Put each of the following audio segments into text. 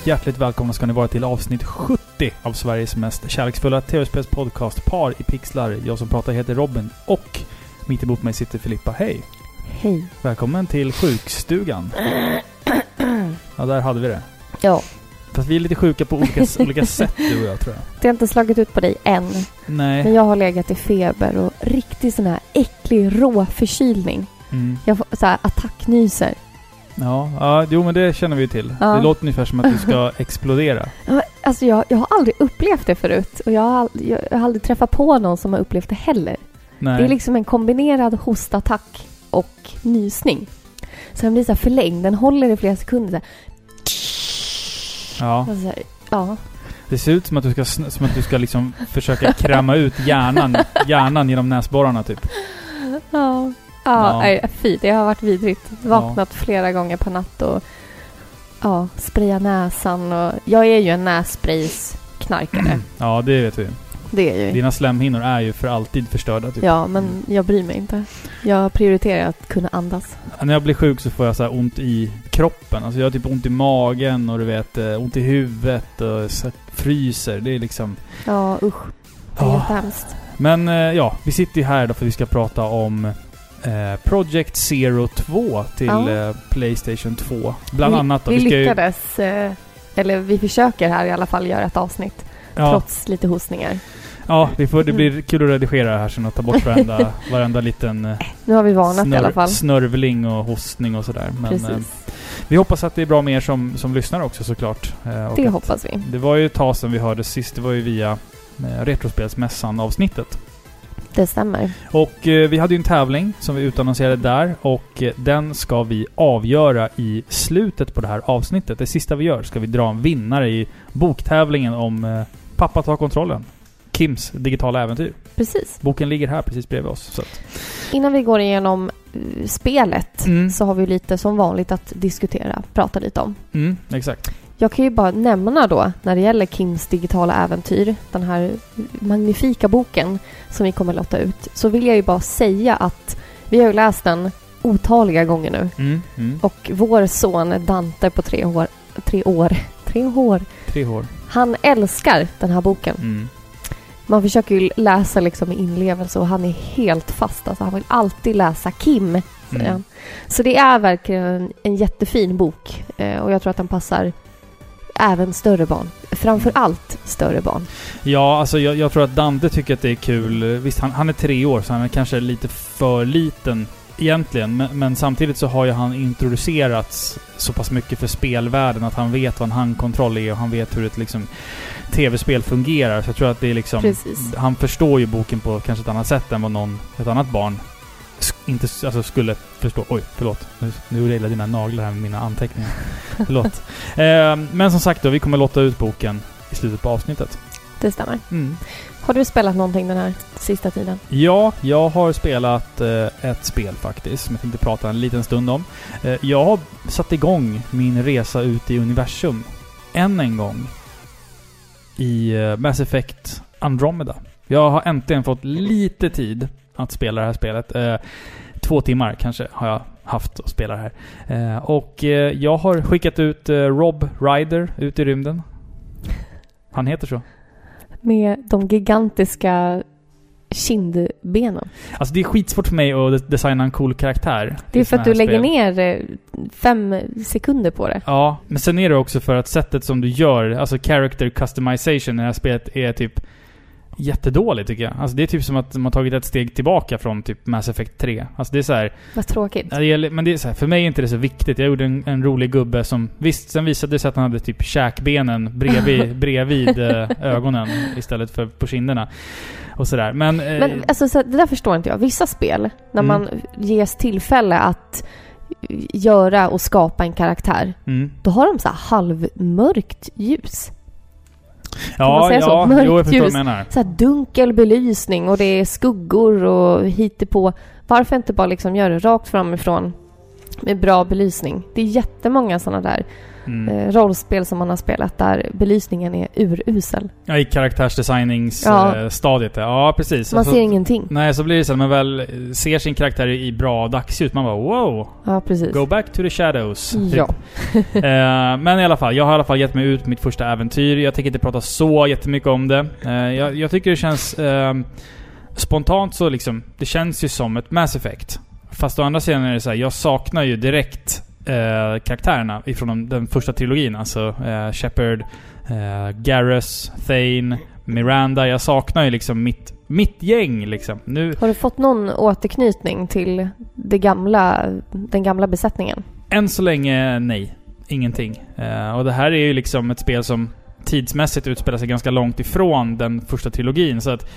och hjärtligt välkomna ska ni vara till avsnitt 70 av Sveriges mest kärleksfulla tv-spelspodcast Par i pixlar. Jag som pratar heter Robin och mitt emot mig sitter Filippa. Hej! Hej. Välkommen till sjukstugan. Ja, där hade vi det. Ja, Fast vi är lite sjuka på olika, olika sätt du och jag tror jag. det har inte slagit ut på dig än. Men Nej. jag har legat i feber och riktigt sån här äcklig rå förkylning. Mm. Jag får så här attacknyser. Ja, ja, jo men det känner vi ju till. Ja. Det låter ungefär som att du ska explodera. Ja, Alltså jag, jag har aldrig upplevt det förut. Och jag har, ald- jag, har aldrig träffat på någon som har upplevt det heller. Nej. Det är liksom en kombinerad hostattack och nysning. Så den blir så här förlängd. Den håller i flera sekunder. Ja. här. Och så här, ja. Det ser ut som att du ska, som att du ska liksom försöka kräma ut hjärnan, hjärnan genom näsborrarna typ. Ja. Ja. Ja, fy. Det har varit vidrigt. Vaknat flera gånger på natt och ja, spraya näsan och... Jag är ju en nässpraysknarkare. Ja, det vet vi. Det är ju. Dina slemhinnor är ju för alltid förstörda typ. Ja, men jag bryr mig inte. Jag prioriterar att kunna andas. När jag blir sjuk så får jag så ont i kroppen. Alltså jag har typ ont i magen och du vet, eh, ont i huvudet och fryser. Det är liksom... Ja, usch. Det är Ja. jättehemskt. Men eh, ja, vi sitter ju här då för vi ska prata om eh, Project Zero 2 till Ja. eh, Playstation 2. Bland vi, annat då. Vi, ju- lyckades, eh, eller vi försöker här i alla fall göra ett avsnitt. ja, Trots lite hostningar. ja, vi får, det blir kul att redigera det här sen och ta bort varenda, varenda liten eh, Nu har vi varnat i alla snör, fall. snörvling och hostning och sådär. Men eh, Precis. vi hoppas att det är bra med er som, som lyssnar också såklart. Eh, och Det hoppas vi. Det var ju ett tag sedan vi hörde sist. Det var ju via eh, Retrospelsmässan-avsnittet. Det stämmer. Och eh, vi hade ju en tävling som vi utannonserade där och eh, den ska vi avgöra i slutet på det här avsnittet. Det sista vi gör ska vi dra en vinnare i boktävlingen om eh, Pappa tar kontrollen. Kims digitala äventyr. Precis. Boken ligger här precis bredvid oss. Så att, Innan vi går igenom eh, spelet Mm. så har vi lite som vanligt att diskutera, prata lite om. mm, exakt. Jag kan ju bara nämna då, när det gäller Kims digitala äventyr, den här magnifika boken som vi kommer låta ut, så vill jag ju bara säga att vi har ju läst den otaliga gånger nu. Mm, mm. Och vår son Dante på tre år, tre år, tre år, Tre hår. han älskar den här boken. Mm. Man försöker ju läsa liksom med inlevelse och han är helt fast. Alltså han vill alltid läsa Kim, Mm. Så det är verkligen en, en jättefin bok eh, och jag tror att den passar även större barn. Framför allt större barn. Ja, alltså jag, jag tror att Dante tycker att det är kul. Visst, han, han är tre år så han är kanske lite för liten egentligen. Men, men samtidigt så har ju han introducerats så pass mycket för spelvärlden att han vet vad en handkontroll är och han vet hur ett liksom tv-spel fungerar. Så jag tror att det är liksom... Precis. Han förstår ju boken på kanske ett annat sätt än vad någon, ett annat barn inte alltså skulle förstå. Oj, förlåt. Nu, nu rullar dina naglar här med mina anteckningar. förlåt. Eh, men som sagt då, vi kommer låta ut boken i slutet på avsnittet. Det stämmer. Mm. Har du spelat någonting den här sista tiden? Ja, jag har spelat eh, ett spel faktiskt, som jag tänkte prata en liten stund om. Eh, jag har satt igång min resa ut i universum. Än en gång. I eh, Mass Effect Andromeda. Jag har äntligen fått lite tid att spela det här spelet. Eh, två timmar kanske har jag haft att spela det här. Eh, och eh, jag har skickat ut eh, Rob Ryder ut i rymden. Han heter så. Med de gigantiska kindbenen. Alltså det är skitsvårt för mig att de- designa en cool karaktär. Det är för att du lägger spel. ner eh, fem sekunder på det. Ja, men sen är det också för att sättet som du gör, alltså character customization i det här spelet är typ jättedåligt tycker jag. Alltså det är typ som att man tagit ett steg tillbaka från typ Mass Effect 3. Alltså det är så här, Vad tråkigt. Det gäller, men det är så här, för mig är inte det så viktigt. Jag gjorde en, en rolig gubbe som... Visst, sen visade det sig att han hade typ käkbenen bredvid, bredvid eh, ögonen istället för på kinderna. Och sådär. Men... eh, Men alltså, så, det där förstår inte jag. Vissa spel, när Mm. man ges tillfälle att göra och skapa en karaktär, mm. då har de så halvmörkt ljus. Ja, säga så? ja, Mörkt jo, jag förstår vad ljus. du menar. Så dunkel belysning och det är skuggor och på. Varför inte bara liksom göra det rakt framifrån med bra belysning? Det är jättemånga sådana där. Mm. eh, rollspel som man har spelat där belysningen är urusel. Ja, i karaktärsdesigningsstadiet. Ja. stadiet där. ja, precis. Man Alltså, ser ingenting. Nej, så blir det så när man väl ser sin karaktär i bra dagsljus. Man bara wow! Ja, precis. Go back to the shadows. typ. Ja. Eh, men i alla fall, jag har i alla fall gett mig ut på mitt första äventyr. Jag tänker inte prata så jättemycket om det. Eh, jag, jag tycker det känns... eh, spontant så liksom, det känns ju som ett Mass Effect. Fast å andra sidan är det så här, jag saknar ju direkt eh, karaktärerna ifrån de, den första trilogin. Alltså eh, Shepard, eh, Garrus, Thane, Miranda. Jag saknar ju liksom mitt, mitt gäng liksom. Nu, Har du fått någon återknytning till det gamla, den gamla besättningen? Än så länge nej. Ingenting. Eh, och det här är ju liksom ett spel som tidsmässigt utspelar sig ganska långt ifrån den första trilogin. Så att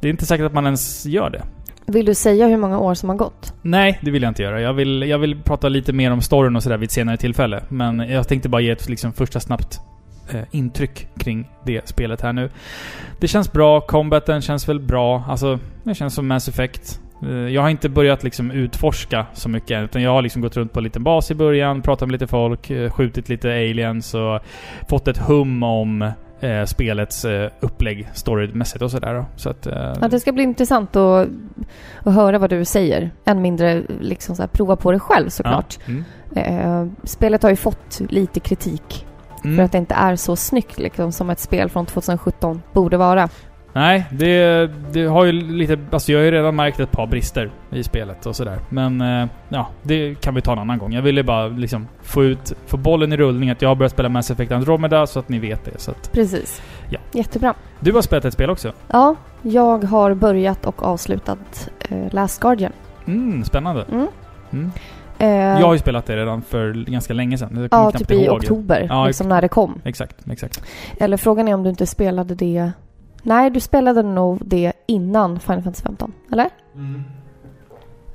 det är inte säkert att man ens gör det. Vill du säga hur många år som har gått? Nej, det vill jag inte göra. Jag vill, jag vill prata lite mer om storyn och sådär vid ett senare tillfälle. Men jag tänkte bara ge ett liksom, första snabbt eh, intryck kring det spelet här nu. Det känns bra, combaten känns väl bra. Alltså, det känns som Mass Effect. Eh, jag har inte börjat liksom utforska så mycket än, utan jag har liksom gått runt på en liten bas i början, pratat med lite folk, eh, skjutit lite aliens och fått ett hum om eh, spelets eh, upplägg storymässigt och sådär. Så att... Eh, Ja, det ska bli intressant att, att höra vad du säger. Än mindre liksom så här, prova på det själv såklart. Ja. Mm. Eh, spelet har ju fått lite kritik Mm. för att det inte är så snyggt liksom, som ett spel från 2017 borde vara. Nej, det, det har ju lite... Alltså jag har ju redan märkt ett par brister i spelet och sådär. Men eh, ja, det kan vi ta en annan gång. Jag ville bara liksom få ut... Få bollen i rullning att jag har börjat spela Mass Effect Andromeda så att ni vet det. Så att, Precis. Ja. Jättebra. du har spelat ett spel också? Ja, jag har börjat och avslutat eh, Last Guardian. Mm, spännande. Mm. Mm. Eh, Jag har ju spelat det redan för ganska länge sedan. Jag ja, typ i oktober, Ja, liksom när det kom. Exakt, exakt. Eller frågan är om du inte spelade det... Nej, du spelade nog det innan Final Fantasy 15. Eller?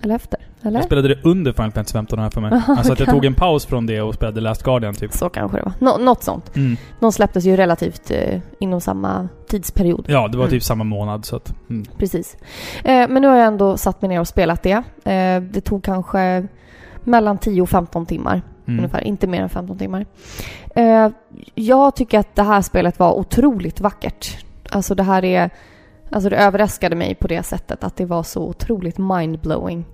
Eller efter? Eller? Jag spelade det under Final Fantasy 15 här för mig. Aha, Alltså att jag tog en paus från det och spelade Last Guardian typ. Så kanske det var. Nå- något sånt. Mm. De släpptes ju relativt eh, inom samma tidsperiod. Ja, det var Mm. typ samma månad så att... Mm. Precis. Eh, men nu har jag ändå satt mig ner och spelat det. Eh, det tog kanske mellan 10 och 15 timmar Mm. ungefär. Inte mer än 15 timmar. Eh, jag tycker att det här spelet var otroligt vackert. Alltså det här är... Alltså det överraskade mig på det sättet att det var så otroligt mindblowing.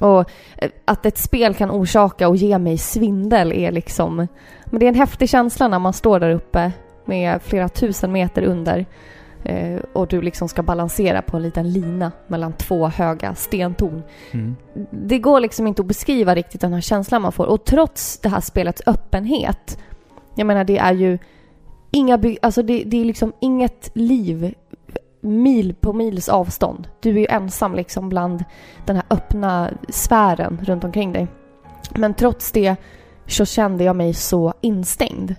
Och eh, att ett spel kan orsaka och ge mig svindel är liksom... Men det är en häftig känsla när man står där uppe med flera tusen meter under eh, och du liksom ska balansera på en liten lina mellan två höga stentorn Mm. det går liksom inte att beskriva riktigt den här känslan man får. Och trots det här spelets öppenhet, jag menar det är ju inga by- alltså det, det är liksom inget liv mil på mils avstånd. Du är ju ensam liksom bland den här öppna sfären runt omkring dig. Men trots det så kände jag mig så instängd.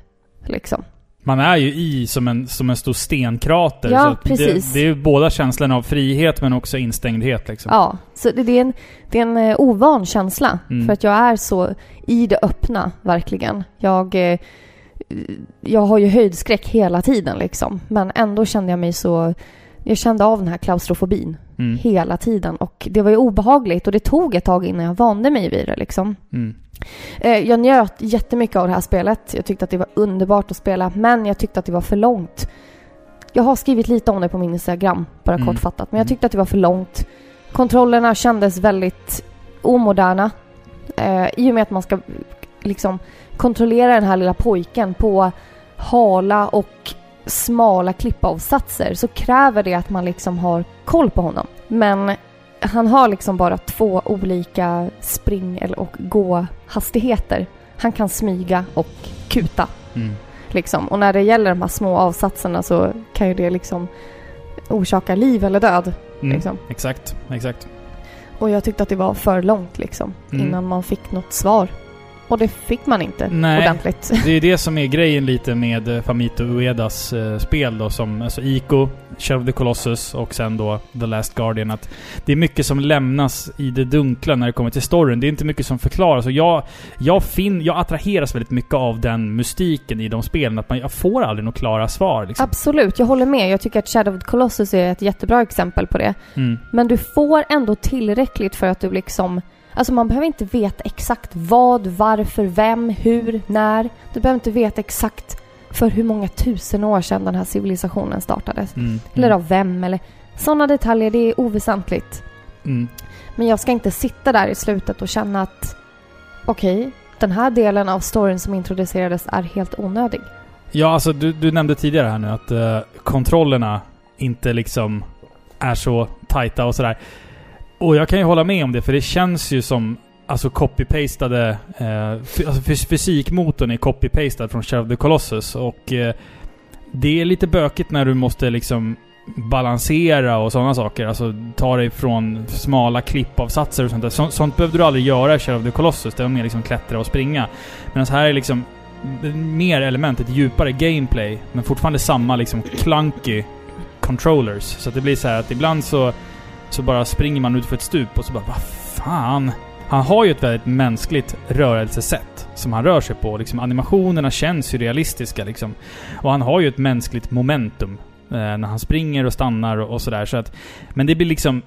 Liksom. Man är ju i som en, som en stor stenkrater. Ja, så precis. Det, det är ju båda känslorna av frihet men också instängdhet liksom. Ja, så det, det, är en, det är en eh, ovan känsla. Mm. För att jag är så i det öppna, verkligen. Jag, eh, jag har ju höjdskräck hela tiden liksom. Men ändå kände jag mig så... Jag kände av den här klaustrofobin Mm. hela tiden. Och det var ju obehagligt och det tog ett tag innan jag vande mig vid det liksom. Mm. Eh, Jag njöt jättemycket av det här spelet. Jag tyckte att det var underbart att spela, men jag tyckte att det var för långt. Jag har skrivit lite om det på min Instagram, bara Mm. kortfattat, men jag Mm. tyckte att det var för långt. Kontrollerna kändes väldigt omoderna. Eh, I och med att man ska liksom kontrollera den här lilla pojken på hala och smala klippavsatser så kräver det att man liksom har koll på honom. Men han har liksom bara två olika spring eller och gå-hastigheter. Han kan smyga och kuta. Mm. Liksom. Och när det gäller de här små avsatserna så kan ju det liksom orsaka liv eller död. Mm. Liksom. Exakt, exakt. Och jag tyckte att det var för långt liksom Mm. innan man fick något svar. Och det fick man inte Nej. ordentligt. Det är det som är grejen lite med eh, Famito Uedas eh, spel då som alltså Ico, Shadow of the Colossus och sen då The Last Guardian. Att det är mycket som lämnas i det dunkla när det kommer till storyn. Det är inte mycket som förklaras. Och jag, jag, fin, jag attraheras väldigt mycket av den mystiken i de spelen. Att man, jag får aldrig några klara svar liksom. Absolut, jag håller med. Jag tycker att Shadow of the Colossus är ett jättebra exempel på det. Mm. Men du får ändå tillräckligt för att du liksom... Alltså man behöver inte veta exakt vad, varför, vem, hur, när. Du behöver inte veta exakt för hur många tusen år sedan den här civilisationen startades. Mm. Eller av vem eller... Sådana detaljer, det är oväsentligt. Mm. Men jag ska inte sitta där i slutet och känna att okej, den här delen av storyn som introducerades är helt onödig. Ja, alltså du, du nämnde tidigare här nu att eh, kontrollerna inte liksom är så tajta och sådär. Och jag kan ju hålla med om det, för det känns ju som alltså copy-pastade... Eh, alltså fys- fysikmotorn är copy-pastad från Shadow of the Colossus och eh, det är lite bökigt när du måste liksom balansera och sådana saker. Alltså ta dig från smala klippavsatser och sånt där. Så, sånt behövde du aldrig göra i Shadow of the Colossus. Det var mer liksom klättra och springa. Medan här är liksom mer element, ett djupare gameplay. Men fortfarande samma liksom clunky controllers. Så att det blir så här att ibland så, så bara springer man ut för ett stup och så bara vad fan. Han har ju ett väldigt mänskligt rörelsesätt som han rör sig på. Liksom, animationerna känns ju realistiska liksom. Och han har ju ett mänskligt momentum. Eh, när han springer och stannar och, och sådär. Så att, men det blir liksom...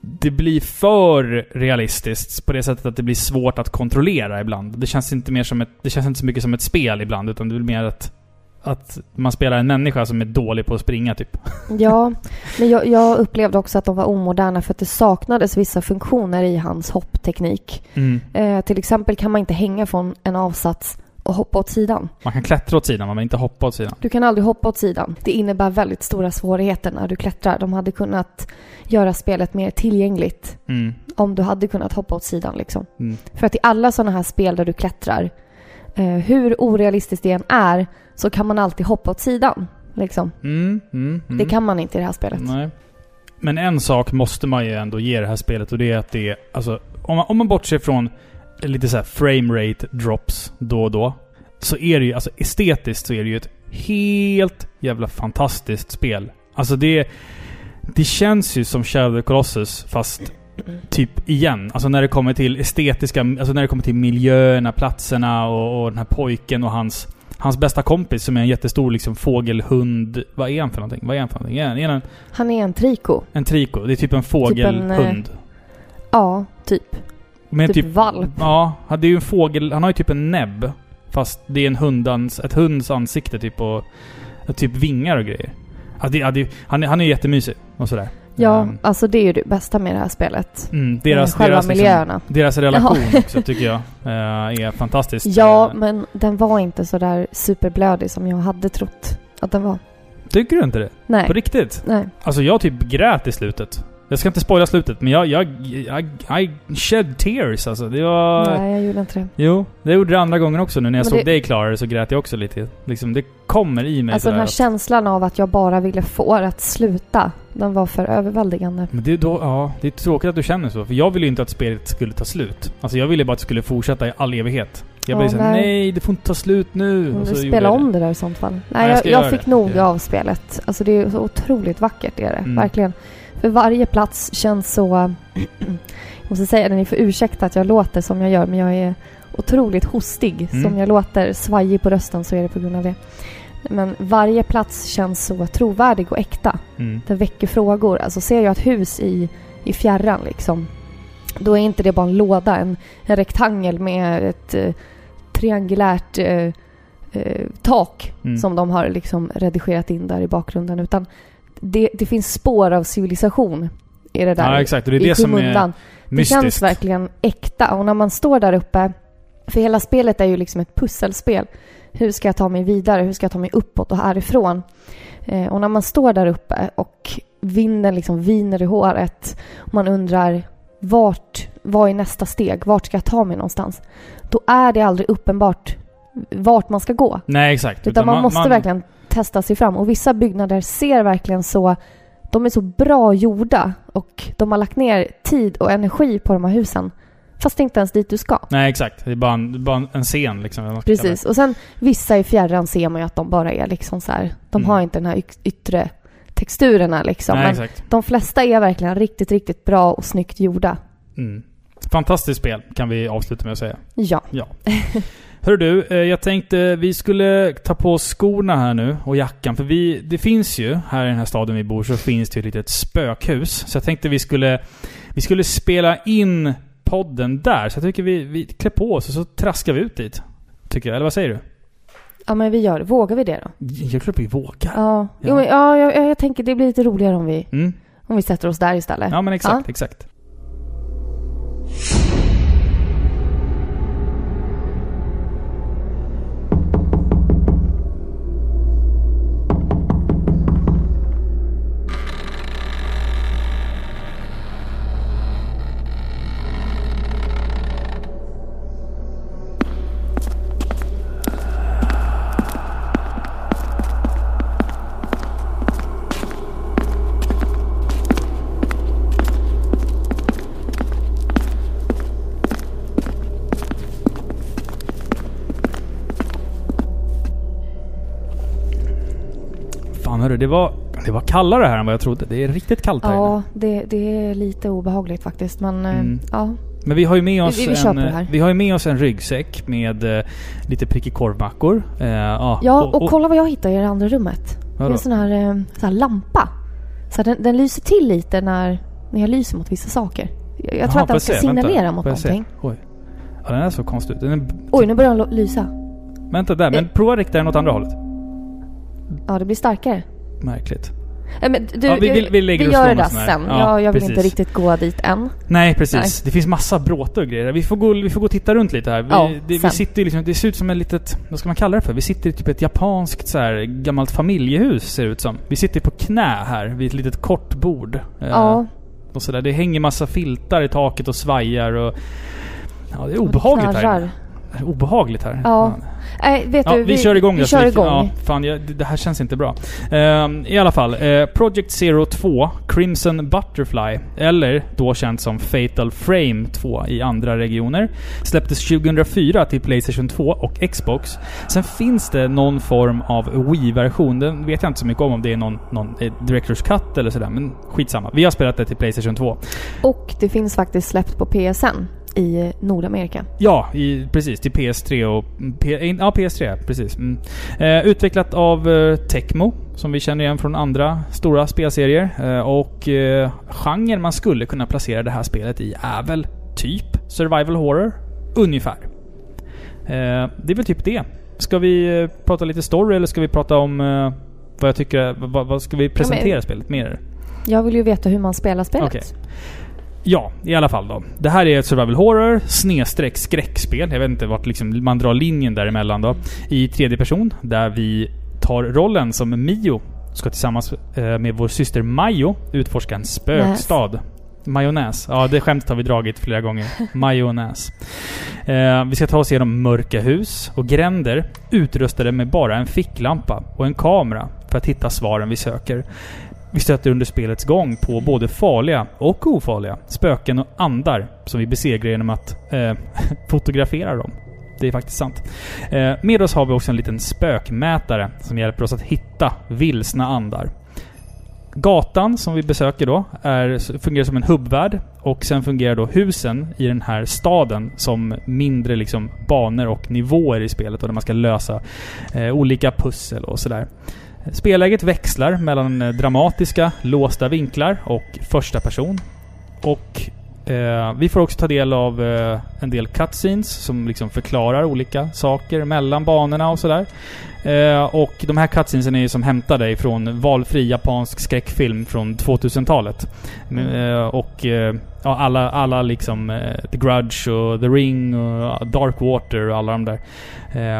Det blir för realistiskt på det sättet att det blir svårt att kontrollera ibland. Det känns inte mer som ett... Det känns inte så mycket som ett spel ibland, utan det blir mer att... Att man spelar en människa som är dålig på att springa, typ. Ja, men jag, jag upplevde också att de var omoderna för att det saknades vissa funktioner i hans hoppteknik. Mm. Eh, till exempel kan man inte hänga från en avsats och hoppa åt sidan. Man kan klättra åt sidan, men inte hoppa åt sidan. Du kan aldrig hoppa åt sidan. Det innebär väldigt stora svårigheter när du klättrar. De hade kunnat göra spelet mer tillgängligt Mm. om du hade kunnat hoppa åt sidan liksom. Mm. För att i alla sådana här spel där du klättrar, hur orealistiskt det än är, så kan man alltid hoppa åt sidan. Liksom. Mm. Mm. Mm. Det kan man inte i det här spelet. Nej. Men en sak måste man ju ändå ge det här spelet och det är att det är... Alltså, om man, om man bortser från lite så här frame rate drops då och då. Så är det ju, alltså estetiskt så är det ju ett helt jävla fantastiskt spel. Alltså det... Det känns ju som Shadow of the Colossus fast typ igen. Alltså när det kommer till estetiska, alltså när det kommer till miljöerna, platserna och, och den här pojken och hans Hans bästa kompis som är en jättestor liksom fågelhund. Vad är han för någonting? Vad är han för någonting? Är han, är han en, Han är en triko. en triko? Det är typ en en, fågelhund. Ja, typ. Men Typ, valp. Ja, det är ju en fågel. Han har ju typ en näbb. Fast det är en hundans, ett hunds ansikte typ och, och typ vingar och grejer. Ja, det, det, han, är- han är jättemysig och sådär. Ja, Ehm, alltså det är ju det bästa med det här spelet. mm, deras, Själva deras, liksom, miljöerna. deras relation också tycker jag eh, är fantastiskt. Ja, Eh, men den var inte så där superblödig som jag hade trott att den var. Tycker du inte det? Nej. På riktigt? Nej. Alltså jag typ grät i slutet. Jag ska inte spoila slutet, men jag, jag, jag, I shed tears alltså. Det var... Nej, jag gjorde inte det. Jo, det gjorde det andra gången också nu. När jag Men såg det- dig klara det så grät jag också lite. Liksom, det kommer i mig Alltså den här att- känslan av att jag bara ville få det att sluta, den var för överväldigande. Men det är då, ja, det är tråkigt att du känner så. För jag ville ju inte att spelet skulle ta slut. Alltså jag ville bara att det skulle fortsätta i all evighet. Jag Ja, blev såhär, nej. nej det får inte ta slut nu. Mm, spela jag det. om det där i sånt fall. jag Nej, jag, ska jag, göra fick det. nog Ja. av spelet. Alltså det är så otroligt vackert, är det. Mm. Verkligen. För varje plats känns så... jag måste säga det, ni får ursäkta att jag låter som jag gör, men jag är otroligt hostig. Mm. Som jag låter svajig på rösten så är det på grund av det. Men varje plats känns så trovärdig och äkta. Mm. Det väcker frågor. Alltså ser jag ett hus i, i fjärran liksom. Då är inte det bara en låda, en, en rektangel med ett eh, triangulärt eh, eh, tak Mm. som de har liksom redigerat in där i bakgrunden. Utan det, det finns spår av civilisation i det där. Ja exakt, det är det som är skymundan. Det mystiskt. känns verkligen äkta. Och när man står där uppe, för hela spelet är ju liksom ett pusselspel. Hur ska jag ta mig vidare? Hur ska jag ta mig uppåt och härifrån? Eh, och när man står där uppe och vinden liksom viner i håret och man undrar vart, vad är nästa steg? Vart ska jag ta mig någonstans? Då är det aldrig uppenbart vart man ska gå. Nej exakt. Utan man, måste verkligen testa sig fram. Och vissa byggnader ser verkligen så... De är så bra gjorda och de har lagt ner tid och energi på de här husen. Fast det är inte ens dit du ska. Nej exakt. Det är bara en, bara en scen liksom. Precis. Och sen vissa i fjärran ser man ju att de bara är liksom så här. De Mm. har inte den här yt- yttre texturerna liksom. Nej Men exakt. de flesta är verkligen riktigt, riktigt bra och snyggt gjorda. Mm. Fantastiskt spel kan vi avsluta med att säga. Ja. Hör du, eh, jag tänkte vi skulle ta på oss skorna här nu och jackan. För vi, det finns ju, här i den här staden vi bor, så finns det ju ett litet spökhus. Så jag tänkte vi skulle, vi skulle spela in podden där. Så jag tycker vi, vi klär på oss och så traskar vi ut dit. Tycker jag. Eller vad säger du? Ja, men vi gör det. Vågar vi det då? Jag tror vi vågar. Ja, Ja. Jo, men, ja jag, jag, tänker det blir lite roligare om vi, Mm. om vi sätter oss där istället. Ja men exakt, exakt. Det var kallare här än vad jag trodde. Det är riktigt kallt här. Ja, det, det är lite obehagligt faktiskt. Men eh, Mm. ja, Men vi har ju med oss, Vi- vi en, vi har ju med oss en ryggsäck med eh, lite prickig korvmackor. Eh, ja, ja och, kolla vad jag hittade i det andra rummet. Det är en sån här, eh, sån här lampa. Så den, den lyser till lite när, när jag lyser mot vissa saker. Jag, jag Jaha, tror att den ska se? Vänta, signalera mot jag se? någonting. Oj. Ja, den är så konstig ut. Är, Oj, nu börjar den lysa. vänta där, men Eh. prova att rikta den åt andra hållet. Ja, det blir starkare. Märkligt. Nej, men du, Ja, vi- vi- vi lägger oss gör det där sen. Ja, jag, jag vill precis. inte riktigt gå dit än. Nej, precis. Det finns massa bråte och grejer. Vi får gå, vi får gå och titta runt lite här. Vi, Ja, det, vi sitter liksom, det ser ut som ett litet, vad ska man kalla det för? Vi sitter i typ ett japanskt så här gammalt familjehus ser det ut som. Vi sitter på knä här vid ett litet kort bord. Eh, Ja, Och sådär. Det hänger massa filtar i taket och svajar och... Ja, det är obehagligt här. Obehagligt här. Ja. Nej, vet Ja, du, vi, kör igång vi kör igång. Ja, fan, jag, det det här känns inte bra. Ehm, I alla fall, eh, Project Zero 2, Crimson Butterfly, eller då känt som Fatal Frame 2 i andra regioner, släpptes 2004 till Playstation 2 och Xbox. Sen finns det någon form av Wii-version. Den vet jag inte så mycket om, om det är någon, någon eh, Directors Cut eller sådär, men skitsamma. Vi har spelat det till Playstation 2. Och det finns faktiskt släppt på PSN i Nordamerika. Ja, i, precis. Till PS3 och... P, ja, PS3. Precis. Mm. Eh, utvecklat av eh, Tecmo, som vi känner igen från andra stora spelserier. Eh, och eh, genren man skulle kunna placera det här spelet i är väl typ survival horror. Ungefär. Eh, det är väl typ det. Ska vi eh, prata lite story eller ska vi prata om eh, vad jag tycker... Vad, vad ska vi presentera spelet mer? Jag vill ju veta hur man spelar spelet. Okej. Ja, i alla fall då. Det här är ett survival horror snedstreck skräckspel. Jag vet inte vart liksom man drar linjen däremellan då. I tredje person, där vi tar rollen som Mio. Ska tillsammans eh, med vår syster Majo utforska en spökstad. Majonnäs. Ja, det skämtet har vi dragit flera gånger. Majonnäs. Eh, vi ska ta oss igenom mörka hus och gränder utrustade med bara en ficklampa och en kamera för att hitta svaren vi söker. Vi stöter under spelets gång på både farliga och ofarliga spöken och andar som vi besegrar genom att eh, fotografera dem. Det är faktiskt sant. Eh, med oss har vi också en liten spökmätare som hjälper oss att hitta vilsna andar. Gatan som vi besöker då är, fungerar som en hubbvärld och sen fungerar då husen i den här staden som mindre liksom banor och nivåer i spelet och där man ska lösa eh, olika pussel och sådär. Spelläget växlar mellan eh, dramatiska, låsta vinklar och första person. Och eh, vi får också ta del av eh, en del cutscenes som liksom förklarar olika saker mellan banorna och sådär. Eh, och de här cutscenesen är ju som hämtade ifrån valfri japansk skräckfilm från 2000-talet. Mm. Eh, och eh, ja, alla, alla liksom eh, The Grudge och The Ring och Dark Water och alla de där.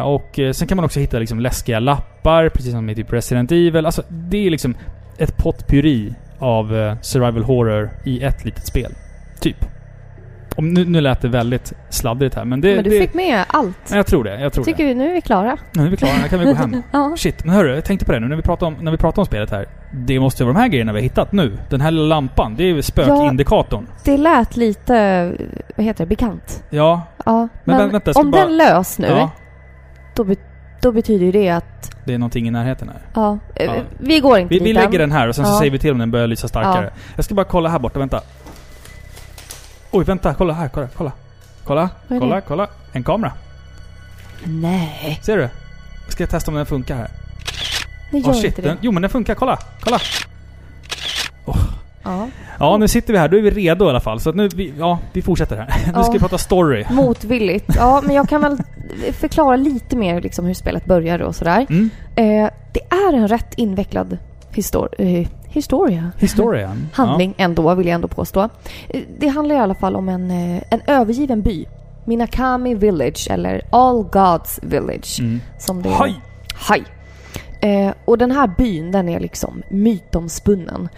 Och sen kan man också hitta liksom läskiga lappar, precis som i typ Resident Evil. Alltså, det är liksom ett potpurri av survival horror i ett litet spel. Typ. Om, nu, nu lät det väldigt sladdrigt här, men det... Men du det fick med allt. Ja, jag tror det. Jag tror Tycker det. vi, nu är vi klara. Nu är vi klara. Nu kan vi gå hem. Ja. Shit, men hörru, jag tänkte på det nu när vi pratar om, när vi pratar om spelet här. Det måste ju vara de här grejerna vi har hittat nu. Den här lilla lampan, det är ju spökindikatorn. Det lät lite, vad heter det, bekant. Ja. Ja, Men men, vä- vänta, om bara- den lös nu, ja, då, be, då betyder ju det att, det är någonting i närheten här. ja, Ja. vi går inte Vi, dit vi lägger den här och sen så Ja. säger vi till om den börjar lysa starkare. Jag ska bara kolla här borta, vänta. Oj, vänta, kolla här, kolla, kolla. Kolla, Vad är kolla, det? kolla. En kamera. Nej, Ser du? Ska jag testa om den funkar här? det gör Åh shit, inte det. den, jo men den funkar, kolla, kolla! Ja, Ja. Nu sitter vi här. Då är vi redo i alla fall. Så att nu, vi, ja, vi fortsätter här. Nu ska vi prata story. Motvilligt. Ja, men jag kan väl förklara lite mer liksom hur spelet börjar och sådär. Mm. Eh, det är en rätt invecklad histor eh, historia. Historien. Handling ändå, vill jag ändå påstå. Eh, Det handlar i alla fall om en, eh, en övergiven by. Minakami Village, eller All Gods Village. Ja. Mm. Som det Haj! Haj! Eh, och den här byn, den är liksom mytomspunnen.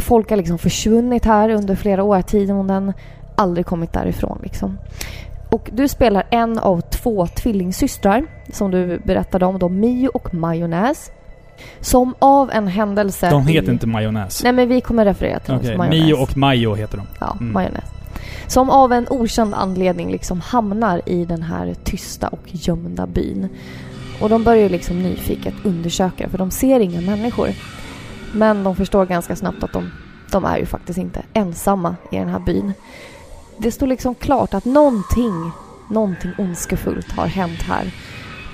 Folk har liksom försvunnit här under flera årtionden. Aldrig kommit därifrån liksom. Och du spelar en av två tvillingsystrar som du berättade om, då Mio och Majonnäs. Som av en händelse... De heter i... inte majonnäs. Nej men vi kommer referera till dem Okej, som majonnäs. Mio och Majo heter de. Ja, Mm. majonnäs. Som av en okänd anledning liksom hamnar i den här tysta och gömda byn. Och de börjar liksom nyfiket undersöka för de ser inga människor. Men de förstår ganska snabbt att de, de är ju faktiskt inte ensamma i den här byn. Det står liksom klart att någonting, någonting ondskefullt har hänt här.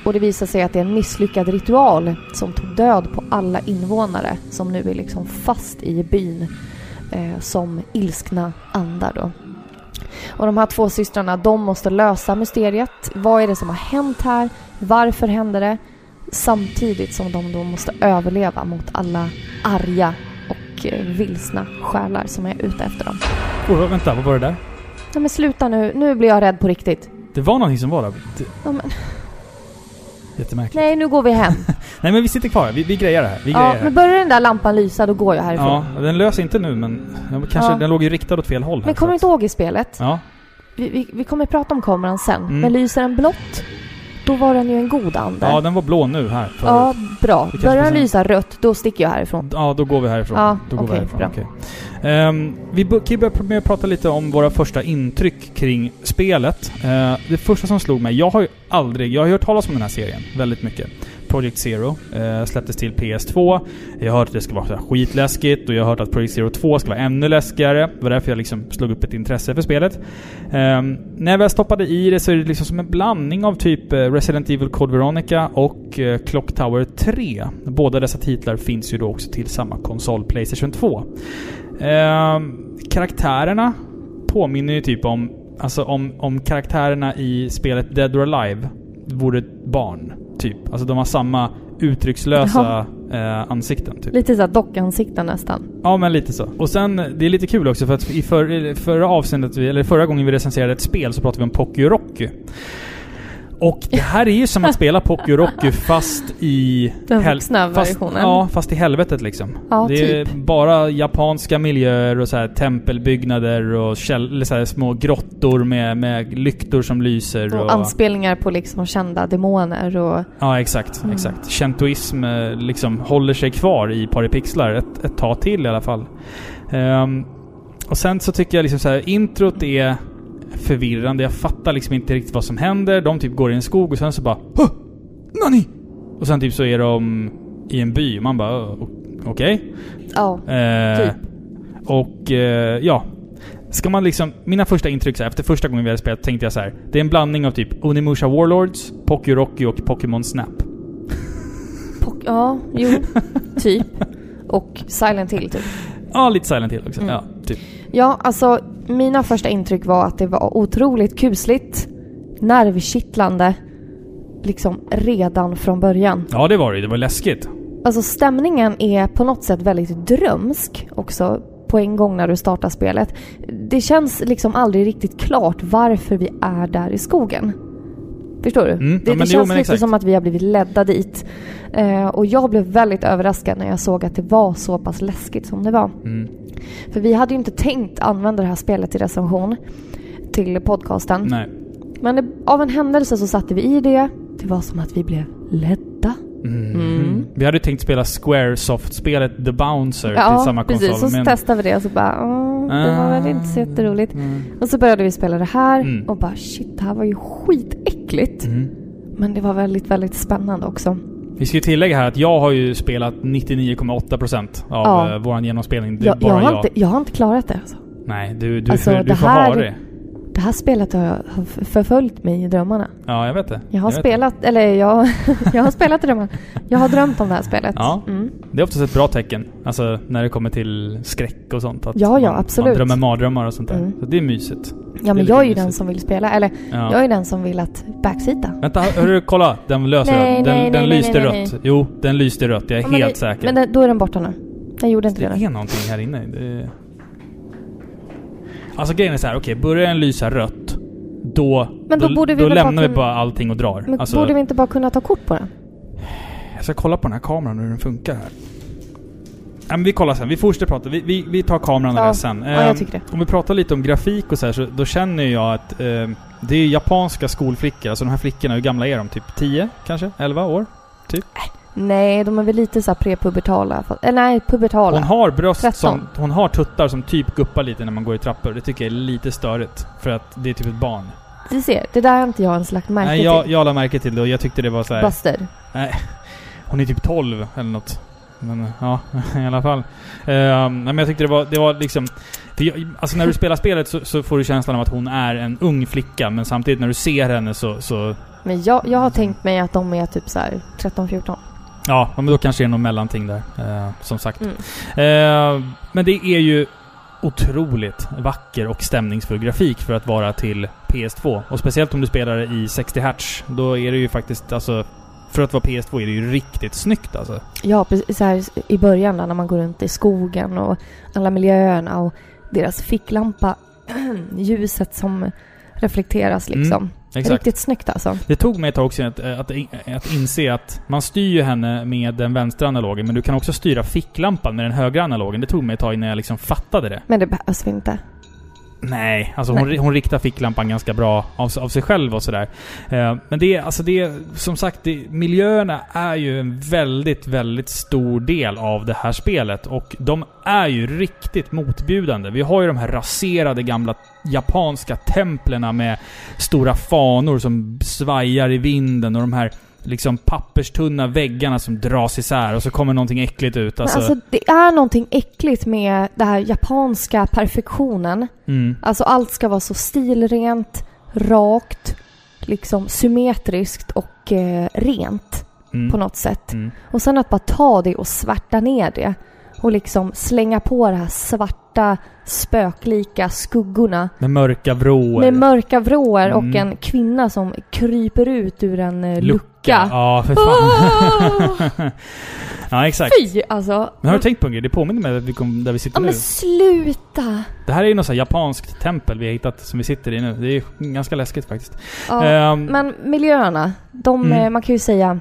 Och det visar sig att det är en misslyckad ritual som tog död på alla invånare som nu är liksom fast i byn eh, som ilskna andar då. Och de här två systrarna, de måste lösa mysteriet. Vad är det som har hänt här? Varför händer det? Samtidigt som de då måste överleva mot alla arga och eh, vilsna själar som är ute efter dem. Oh, vänta, vad var det där? Nej men sluta nu, nu blir jag rädd på riktigt. Det var någonting som var där. Det, Ja, men, jättemärkligt. nej, nu går vi hem. Nej men vi sitter kvar. Vi, vi grejar det här. Vi Ja, grejar men här. börjar den där lampan lysa, då går jag härifrån. Ja, den löser inte nu men... Ja, kanske, Ja. Den låg ju riktad åt fel håll här. Men kommer du inte ihåg i spelet? Ja. Vi, vi, vi kommer prata om kameran sen. Mm. Men lyser den blått, då var den ju en god ande. ja, den var blå nu här. förut. Ja, bra. Vi Börjar den lysa rött, då sticker jag härifrån. Ja, då går vi härifrån. Ja, då går vi okej, härifrån. bra. okej. Ehm, vi kan börja med att prata lite om våra första intryck kring spelet. Eh, det första som slog mig, jag har ju aldrig... Jag har hört talas om den här serien väldigt mycket. Project Zero eh, släpptes till PS2. Jag har hört att det ska vara så skitläskigt och jag har hört att Project Zero 2 ska vara ännu läskigare. Det var därför jag liksom slog upp ett intresse för spelet. Eh, när jag väl stoppade i det så är det liksom som en blandning av typ eh, Resident Evil Code Veronica och eh, Clock Tower 3. Båda dessa titlar finns ju då också till samma konsol, Playstation 2. Eh, karaktärerna påminner ju typ om, alltså om, om karaktärerna i spelet Dead or Alive vore ett barn. Typ. Alltså de har samma uttryckslösa eh, ansikten. Typ. Lite såhär dockansikten nästan. Ja, men lite så. Och sen, det är lite kul också för att i för, förra avsnittet, eller förra gången vi recenserade ett spel så pratade vi om Pocky Rocky. Och det här är ju som att spela Pocky Rocky fast i... Den vuxna versionen. Ja, fast i helvetet liksom. Ja, det är typ. bara japanska miljöer och så här tempelbyggnader och käll, så här små grottor med, med lyktor som lyser. Och anspelningar på liksom kända demoner och... Ja, exakt. Mm. exakt. Shintoism eh, liksom håller sig kvar i Paripixlar ett, ett tag till i alla fall. Ehm, och sen så tycker jag liksom så här, introt är förvirrande. Jag fattar liksom inte riktigt vad som händer. De typ går i en skog och sen så bara Huh! Nani? Och sen typ så är de i en by. Man bara "Ö, o- okej. Ja, Eh, Typ. Och eh, ja. Ska man liksom... Mina första intryck så här, efter första gången vi hade spelat tänkte jag så här. Det är en blandning av typ Onimusha Warlords, Pocky Rocky och Pokémon Snap. pock, ja, jo, typ. Och Silent Hill typ. Ja, lite Silent Hill också. Mm. Ja, typ. Ja, alltså mina första intryck var att det var otroligt kusligt, nervkittlande, liksom redan från början. Ja, det var det. Det var läskigt. Alltså stämningen är på något sätt väldigt drömsk också på en gång när du startar spelet. Det känns liksom aldrig riktigt klart varför vi är där i skogen. Förstår du? Mm, ja, det men det jo, känns men lite exakt. som att vi har blivit ledda dit. Eh, och jag blev väldigt överraskad när jag såg att det var så pass läskigt som det var. Mm. För vi hade ju inte tänkt använda det här spelet i recension till podcasten. Nej. Men det, av en händelse så satte vi i det. Det var som att vi blev ledda. Mm. Mm. Vi hade tänkt spela Squaresoft-spelet The Bouncer till Ja, samma konsol. precis. Så men... testade vi det och så bara, "Åh, det var väl inte så jätteroligt. Mm. Och så började vi spela det här Mm. och bara shit, det här var ju skitäckligt. Mm. Men det var väldigt, väldigt spännande också. Vi ska ju tillägga här att jag har ju spelat 99,8% av Ja. ja. våran genomspelning. Det är Jag, bara jag, jag. har inte, jag har inte klarat det alltså. Nej, du, du, Alltså, du det får här- ha det. Det här spelet har, förföljt mig i drömmarna. Ja, jag vet det. Jag har vet spelat, eller jag, jag har spelat i drömmarna. Jag har drömt om det här spelet. Ja. Mm. Det. är oftast ett bra tecken. Alltså när det kommer till skräck och sånt. Att Ja, ja, man, absolut. Man drömmer mardrömmar och sånt där. Mm. Så det är mysigt. Ja, är men jag är ju mysigt. den som vill spela. Eller, Ja. jag är den som vill att backseata. Vänta, hörru, kolla! Den löser Nej, jag. Den, nej, den nej, lyste nej, rött. Jo, den lyste rött. Jag är Ja, helt det, säker. Men då är den borta nu. Den gjorde inte det det är någonting här inne. Det. Alltså grejen är så här, okej, börjar den lysa rött, då, Men då borde vi då väl bara lämnar vi kunna- bara allting och drar. Men alltså, borde vi inte bara kunna ta kort på den? Jag ska kolla på den här kameran hur den funkar här. Ja, men vi kollar sen. Vi fortsätter prata. Vi, vi, vi tar kameran och Ja. det sen. Ja, jag Ehm, tycker det. Om vi pratar lite om grafik och så här, så då känner jag att ehm, det är japanska skolflickor. Alltså de här flickorna, hur gamla är de? Typ 10 kanske? 11 år? Nej, de är väl lite så prepubertala. fast- eh, nej, pubertala. Hon har bröst 13. som... Hon har tuttar som typ guppar lite när man går i trappor. Det tycker jag är lite störigt. För att det är typ ett barn. Du ser, det där har inte jag ens lagt märke Nej, jag, till. jag la märke till det och jag tyckte det var så här. Buster. Hon är typ 12 eller något. Men ja, i alla fall. Nej, men jag tyckte det var, det var liksom... Jag, alltså när du spelar spelet så, så får du känslan av att hon är en ung flicka, men samtidigt när du ser henne så... så Men jag, jag har tänkt mig att de är typ så här 13-14. Ja, men då kanske det är något mellanting där. eh, som sagt. Mm. Ehm, men det är ju otroligt vacker och stämningsfull grafik för att vara till PS2. Och speciellt om du spelar i 60 Hz. Då är det ju faktiskt, alltså... För att vara PS2 är det ju riktigt snyggt alltså. Ja, precis så här i början där när man går runt i skogen och alla miljöerna och deras ficklampa, ljuset som reflekteras liksom. Mm, Exakt. Riktigt snyggt alltså. Det tog mig ett tag också att, att, att inse att man styr ju henne med den vänstra analogen, men du kan också styra ficklampan med den högra analogen. Det tog mig ett tag innan jag liksom fattade det. Men det behövs vi inte. Nej, alltså hon, Nej. hon riktar ficklampan ganska bra av, av sig själv och sådär. Eh, men det är, alltså det är, som sagt, det, miljöerna är ju en väldigt, väldigt stor del av det här spelet. Och de är ju riktigt motbjudande. Vi har ju de här raserade gamla japanska templerna med stora fanor som svajar i vinden och de här liksom papperstunna väggarna som dras isär och så kommer någonting äckligt ut. Alltså, alltså det är någonting äckligt med den här japanska perfektionen. mm, Alltså allt ska vara så stilrent, rakt, liksom symmetriskt och eh, rent mm, på något sätt. mm. Och sen att bara ta det och svärta ner det. Och liksom slänga på det här svarta, spöklika skuggorna. Med mörka vrår. Med mörka vrår och Mm. en kvinna som kryper ut ur en eh, lucka. Ja, för fan. ja, exakt. Fy! Alltså. Men har du tänkt på en grej? Det påminner mig att vi kom, där vi sitter Ja nu. men sluta! Det här är ju något så här japanskt tempel vi har hittat som vi sitter i nu. Det är ganska läskigt faktiskt. Ja, Ehm, Men miljöerna, de, Mm. eh, man kan ju säga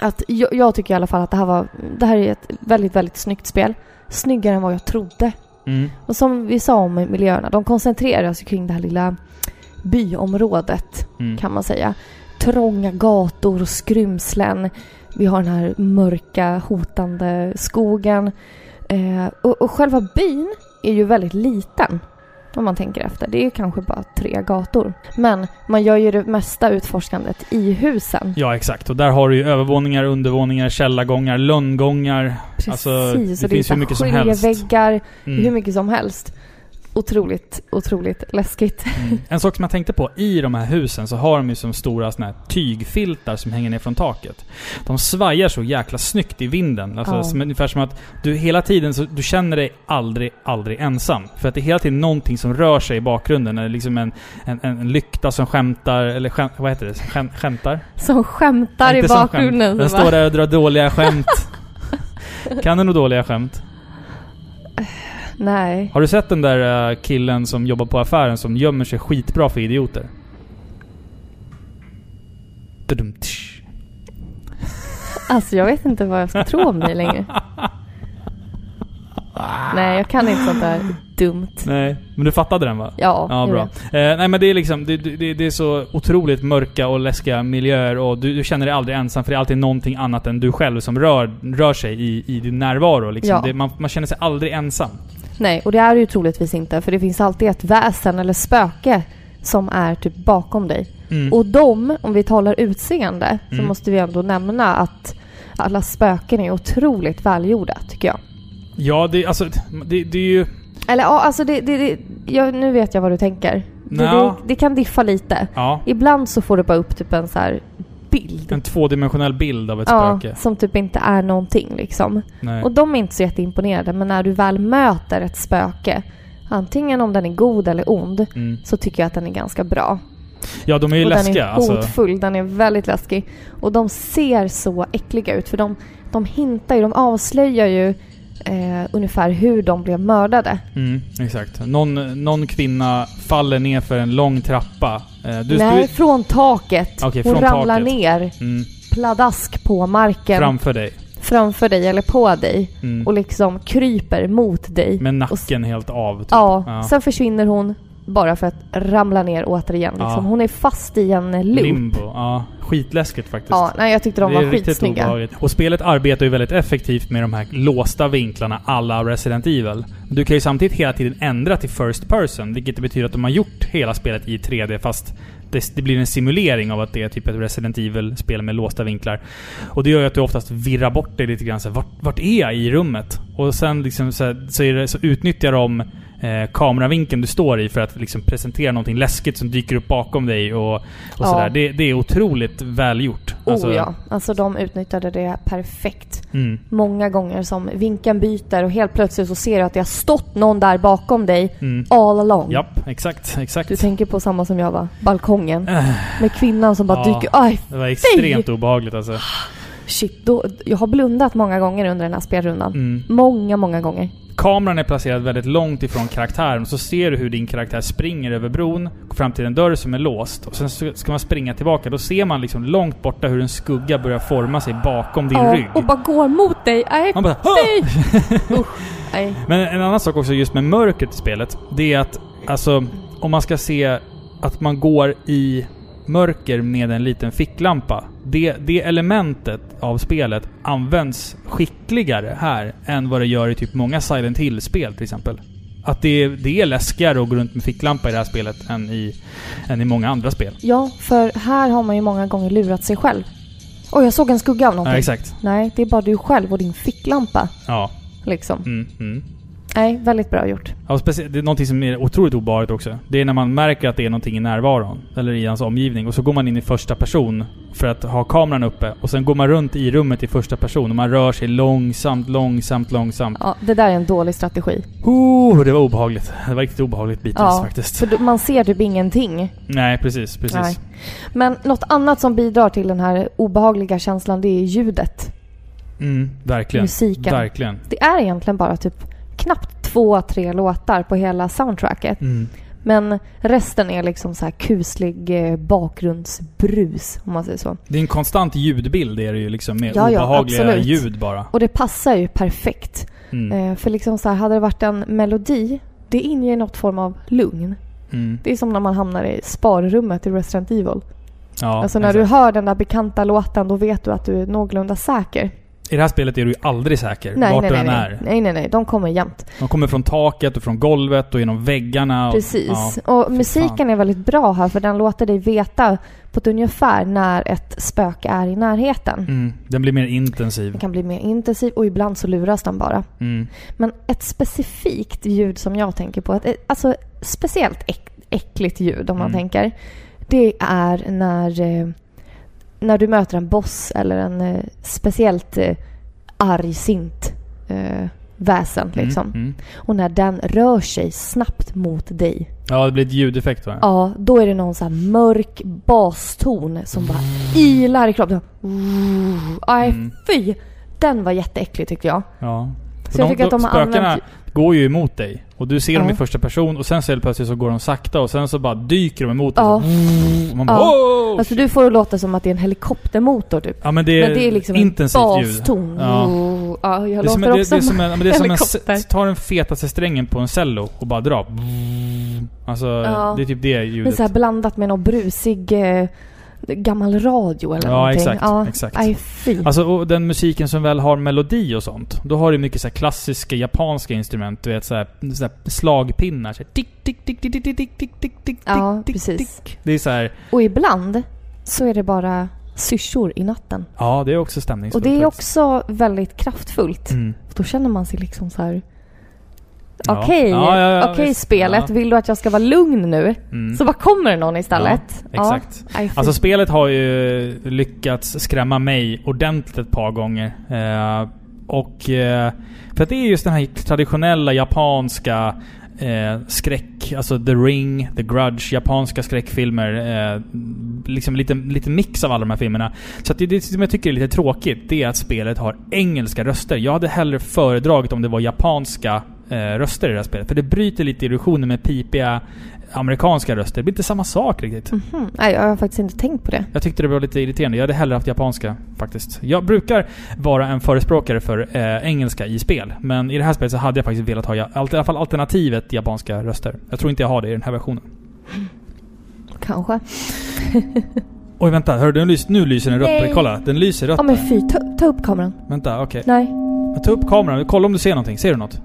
att jag, jag tycker i alla fall att det här var, det här är ett väldigt, väldigt snyggt spel. Snyggare än vad jag trodde. mm, Och som vi sa om miljöerna, de koncentrerar sig kring det här lilla byområdet mm. kan man säga. Trånga gator, skrymslen. Vi har den här mörka, hotande skogen. Eh, och, och själva byn är ju väldigt liten. Om man tänker efter. Det är ju kanske bara tre gator. Men man gör ju det mesta utforskandet i husen. Ja, exakt. Och där har du ju övervåningar, undervåningar, källargångar, lönngångar. Precis. Alltså, det det finns hur mycket som helst. skiljeväggar, Mm. hur mycket som helst. Otroligt, otroligt läskigt. Mm. En sak som jag tänkte på, i de här husen så har de ju som stora såna här tygfiltar som hänger ner från taket. De svajar så jäkla snyggt i vinden. Alltså, Ja. som, ungefär som att du hela tiden så, du känner dig aldrig, aldrig ensam. För att det är hela tiden någonting som rör sig i bakgrunden. Eller liksom en, en, en lykta som skämtar, eller skäm, vad heter det? Skäm, skämtar? Som skämtar i som skämt. bakgrunden. Den står där och drar dåliga skämt. kan du nog dåliga skämt? Nej. Har du sett den där eh, killen som jobbar på affären som gömmer sig skitbra för idioter? Alltså jag vet inte vad jag ska tro om dig längre. Nej, jag kan inte sånt där dumt. Nej, men du fattade den va? Ja, Ja, jag bra. vet. Eh, nej men det är liksom, det, det, det är så otroligt mörka och läskiga miljöer och du, du känner dig aldrig ensam för det är alltid någonting annat än du själv som rör, rör sig i, i din närvaro liksom. Ja. Det, man, man känner sig aldrig ensam. Nej, och det är det ju troligtvis inte. För det finns alltid ett väsen eller spöke som är typ bakom dig. Mm. Och de, om vi talar utseende, så Mm. måste vi ändå nämna att alla spöken är otroligt välgjorda, tycker jag. Ja, det, alltså, det, det är ju... Eller ja, alltså det, det, det jag, nu vet jag vad du tänker. Det, det, det kan diffa lite. Ja. Ibland så får du bara upp typ en så här bild. En tvådimensionell bild av ett Ja, spöke. som typ inte är någonting liksom. Nej. Och de är inte så jätteimponerade, men när du väl möter ett spöke, antingen om den är god eller ond, Mm. så tycker jag att den är ganska bra. Ja, de är ju och läskiga. den är alltså. hotfull, den är väldigt läskig. Och de ser så äckliga ut, för de, de hintar ju, de avslöjar ju eh, ungefär hur de blev mördade. Mm, exakt. Någon, någon kvinna faller ner för en lång trappa. Eh, du, Nej, du, från taket. Okej, Hon från ramlar taket. ner mm, pladask på marken framför dig. framför dig eller på dig Mm. och liksom kryper mot dig. Med Och nacken helt av. Typ. Ja, Ja. sen försvinner hon bara för att ramla ner återigen. Liksom. Ja. Hon är fast i en loop. Limbo. Ja, skitläskigt faktiskt. Ja, nej, jag tyckte de det var skitsnygga. obehagligt. Och spelet arbetar ju väldigt effektivt med de här låsta vinklarna alla Resident Evil. Du kan ju samtidigt hela tiden ändra till First Person, vilket betyder att de har gjort hela spelet i 3D fast det, det blir en simulering av att det är typ ett Resident Evil-spel med låsta vinklar. Och det gör ju att du oftast virrar bort dig lite grann. Så här, vart, vart är jag i rummet? Och sen liksom så, här, så, det, så utnyttjar de eh, kameravinkeln du står i för att liksom presentera någonting läskigt som dyker upp bakom dig och, och Ja. sådär. Det, det är otroligt välgjort. oh ja, alltså de utnyttjade det perfekt. Mm. Många gånger som vinkeln byter och helt plötsligt så ser du att det har stått någon där bakom dig Mm. all along. Japp, exakt, exakt. Du tänker på samma som jag va? Balkongen. Äh, Med kvinnan som bara Ja. dyker... Aj, det var extremt obehagligt alltså. shit. Då, jag har blundat många gånger under den här spelrundan. Mm. Många, många gånger. Kameran är placerad väldigt långt ifrån karaktären, så ser du hur din karaktär springer över bron, går fram till en dörr som är låst, och sen ska man springa tillbaka. Då ser man liksom långt borta hur en skugga börjar forma sig bakom din Ja, rygg. och bara går mot dig. Nej, Man bara nej! Nej. Men en annan sak också just med mörkret i spelet, det är att alltså, om man ska se att man går i mörker med en liten ficklampa. Det, det elementet av spelet används skickligare här än vad det gör i typ många Silent Hill-spel till exempel. Att det, det är läskigare att gå runt med ficklampa i det här spelet än i, än i många andra spel. Ja, för här har man ju många gånger lurat sig själv. Oj, jag såg en skugga av någonting. Ja, exakt. Nej, det är bara du själv och din ficklampa. Ja. Liksom. Mm, mm. Nej, väldigt bra gjort. Ja, det är någonting som är otroligt obehagligt också. Det är när man märker att det är någonting i närvaron. Eller i hans omgivning. Och så går man in i första person för att ha kameran uppe. Och sen går man runt i rummet i första person. Och man rör sig långsamt, långsamt, långsamt. Ja, det där är en dålig strategi. Oh, det var obehagligt. Det var riktigt obehagligt bitvis Ja, faktiskt. För man ser typ ingenting. Nej, precis. Precis. Nej. Men något annat som bidrar till den här obehagliga känslan, det är ljudet. Mm, verkligen. Musiken. Verkligen. Det är egentligen bara typ knappt två, tre låtar på hela soundtracket. Mm. Men resten är liksom så här kuslig eh, bakgrundsbrus, om man säger så. Det är en konstant ljudbild är det ju liksom. Med Ja, ja, obehagliga absolut. ljud bara. Och det passar ju perfekt. Mm. Eh, för liksom så här, hade det varit en melodi, det inger något form av lugn. Mm. Det är som när man hamnar i sparrummet i Resident Evil. Ja, alltså när exakt. du hör den där bekanta låten, då vet du att du är någorlunda säker. I det här spelet är du ju aldrig säker. Nej, vart nej, du än nej. är. nej, nej, nej. De kommer jämt. De kommer från taket och från golvet och genom väggarna. Och, Precis. Ja. och musiken fan. är väldigt bra här, för den låter dig veta på ett ungefär när ett spöke är i närheten. Mm, den blir mer intensiv. Den kan bli mer intensiv och ibland så luras den bara. Mm. Men ett specifikt ljud som jag tänker på, ett, ett- alltså speciellt äck, äckligt ljud om man Mm. tänker. Det är när, eh, när du möter en boss eller en eh, speciellt eh, argsint eh, väsen liksom. Mm. Mm. Och när den rör sig snabbt mot dig. Ja, det blir ett ljudeffekt va? Ja, då är det någon så mörk baston som bara ilar i kroppen. Aj, Mm. fy! Den var jätteäcklig tyckte jag. Ja. Så jag tycker att de har använt... går ju emot dig. Och du ser dem Ja. i första person och sen så helt plötsligt så går de sakta och sen så bara dyker de emot. Ja. Så, och man bara Ja. "Åh!" Alltså du får det låta som att det är en helikoptermotor typ. Ja men det är, Men det är liksom intensivt en ljud. baston. Ja. Oh, ja, jag Det är som, låter det, också det är som en, det är som en, helikopter. s- ta den fetaste strängen på en cello och bara dra. Alltså, det är typ det Men ljudet. så här blandat med någon brusig eh, gammal radio eller Ja, någonting. exakt, Ja, exakt. Aj, fy. Alltså och den musiken som väl har melodi och sånt. Då har du mycket så här klassiska japanska instrument. Du vet så här, så här slagpinnar. Så här, tick, tick, tick, tick, tick, tick, tick, tick, tick, tick, Ja, tick, precis. tick. Det är så här, Och ibland så är det bara syrsor i natten. ja det är också Och stämningsfullt. det är också väldigt kraftfullt. Mm. Då känner man sig liksom så här Ja. Okej, Ja, ja, okej spelet. Vill du att jag ska vara lugn nu? Mm. Så bara kommer det någon istället? Exakt. Alltså spelet har ju lyckats skrämma mig ordentligt ett par gånger. Eh, och... Eh, för att det är just den här traditionella japanska eh, skräck, alltså The Ring, The Grudge, japanska skräckfilmer. Eh, liksom lite, lite mix av alla de här filmerna. Så att det, det som jag tycker är lite tråkigt, det är att spelet har engelska röster. Jag hade hellre föredragit om det var japanska röster i det här spelet. För det bryter lite illusionen med pipiga amerikanska röster. Det blir inte samma sak riktigt. Mhm. Nej, jag har faktiskt inte tänkt på det. Jag tyckte det var lite irriterande. Jag hade hellre haft japanska faktiskt. Jag brukar vara en förespråkare för eh, engelska i spel. Men i det här spelet så hade jag faktiskt velat ha i alla fall alternativet japanska röster. Jag tror inte jag har det i den här versionen. Kanske. Oj vänta, hör du? Nu lyser, nu lyser den rött. Nej. Kolla, den lyser rött. Ja men fy, ta, ta upp kameran. Vänta, okej. Nej. Men Ta upp kameran, kolla om du ser någonting. Ser du något?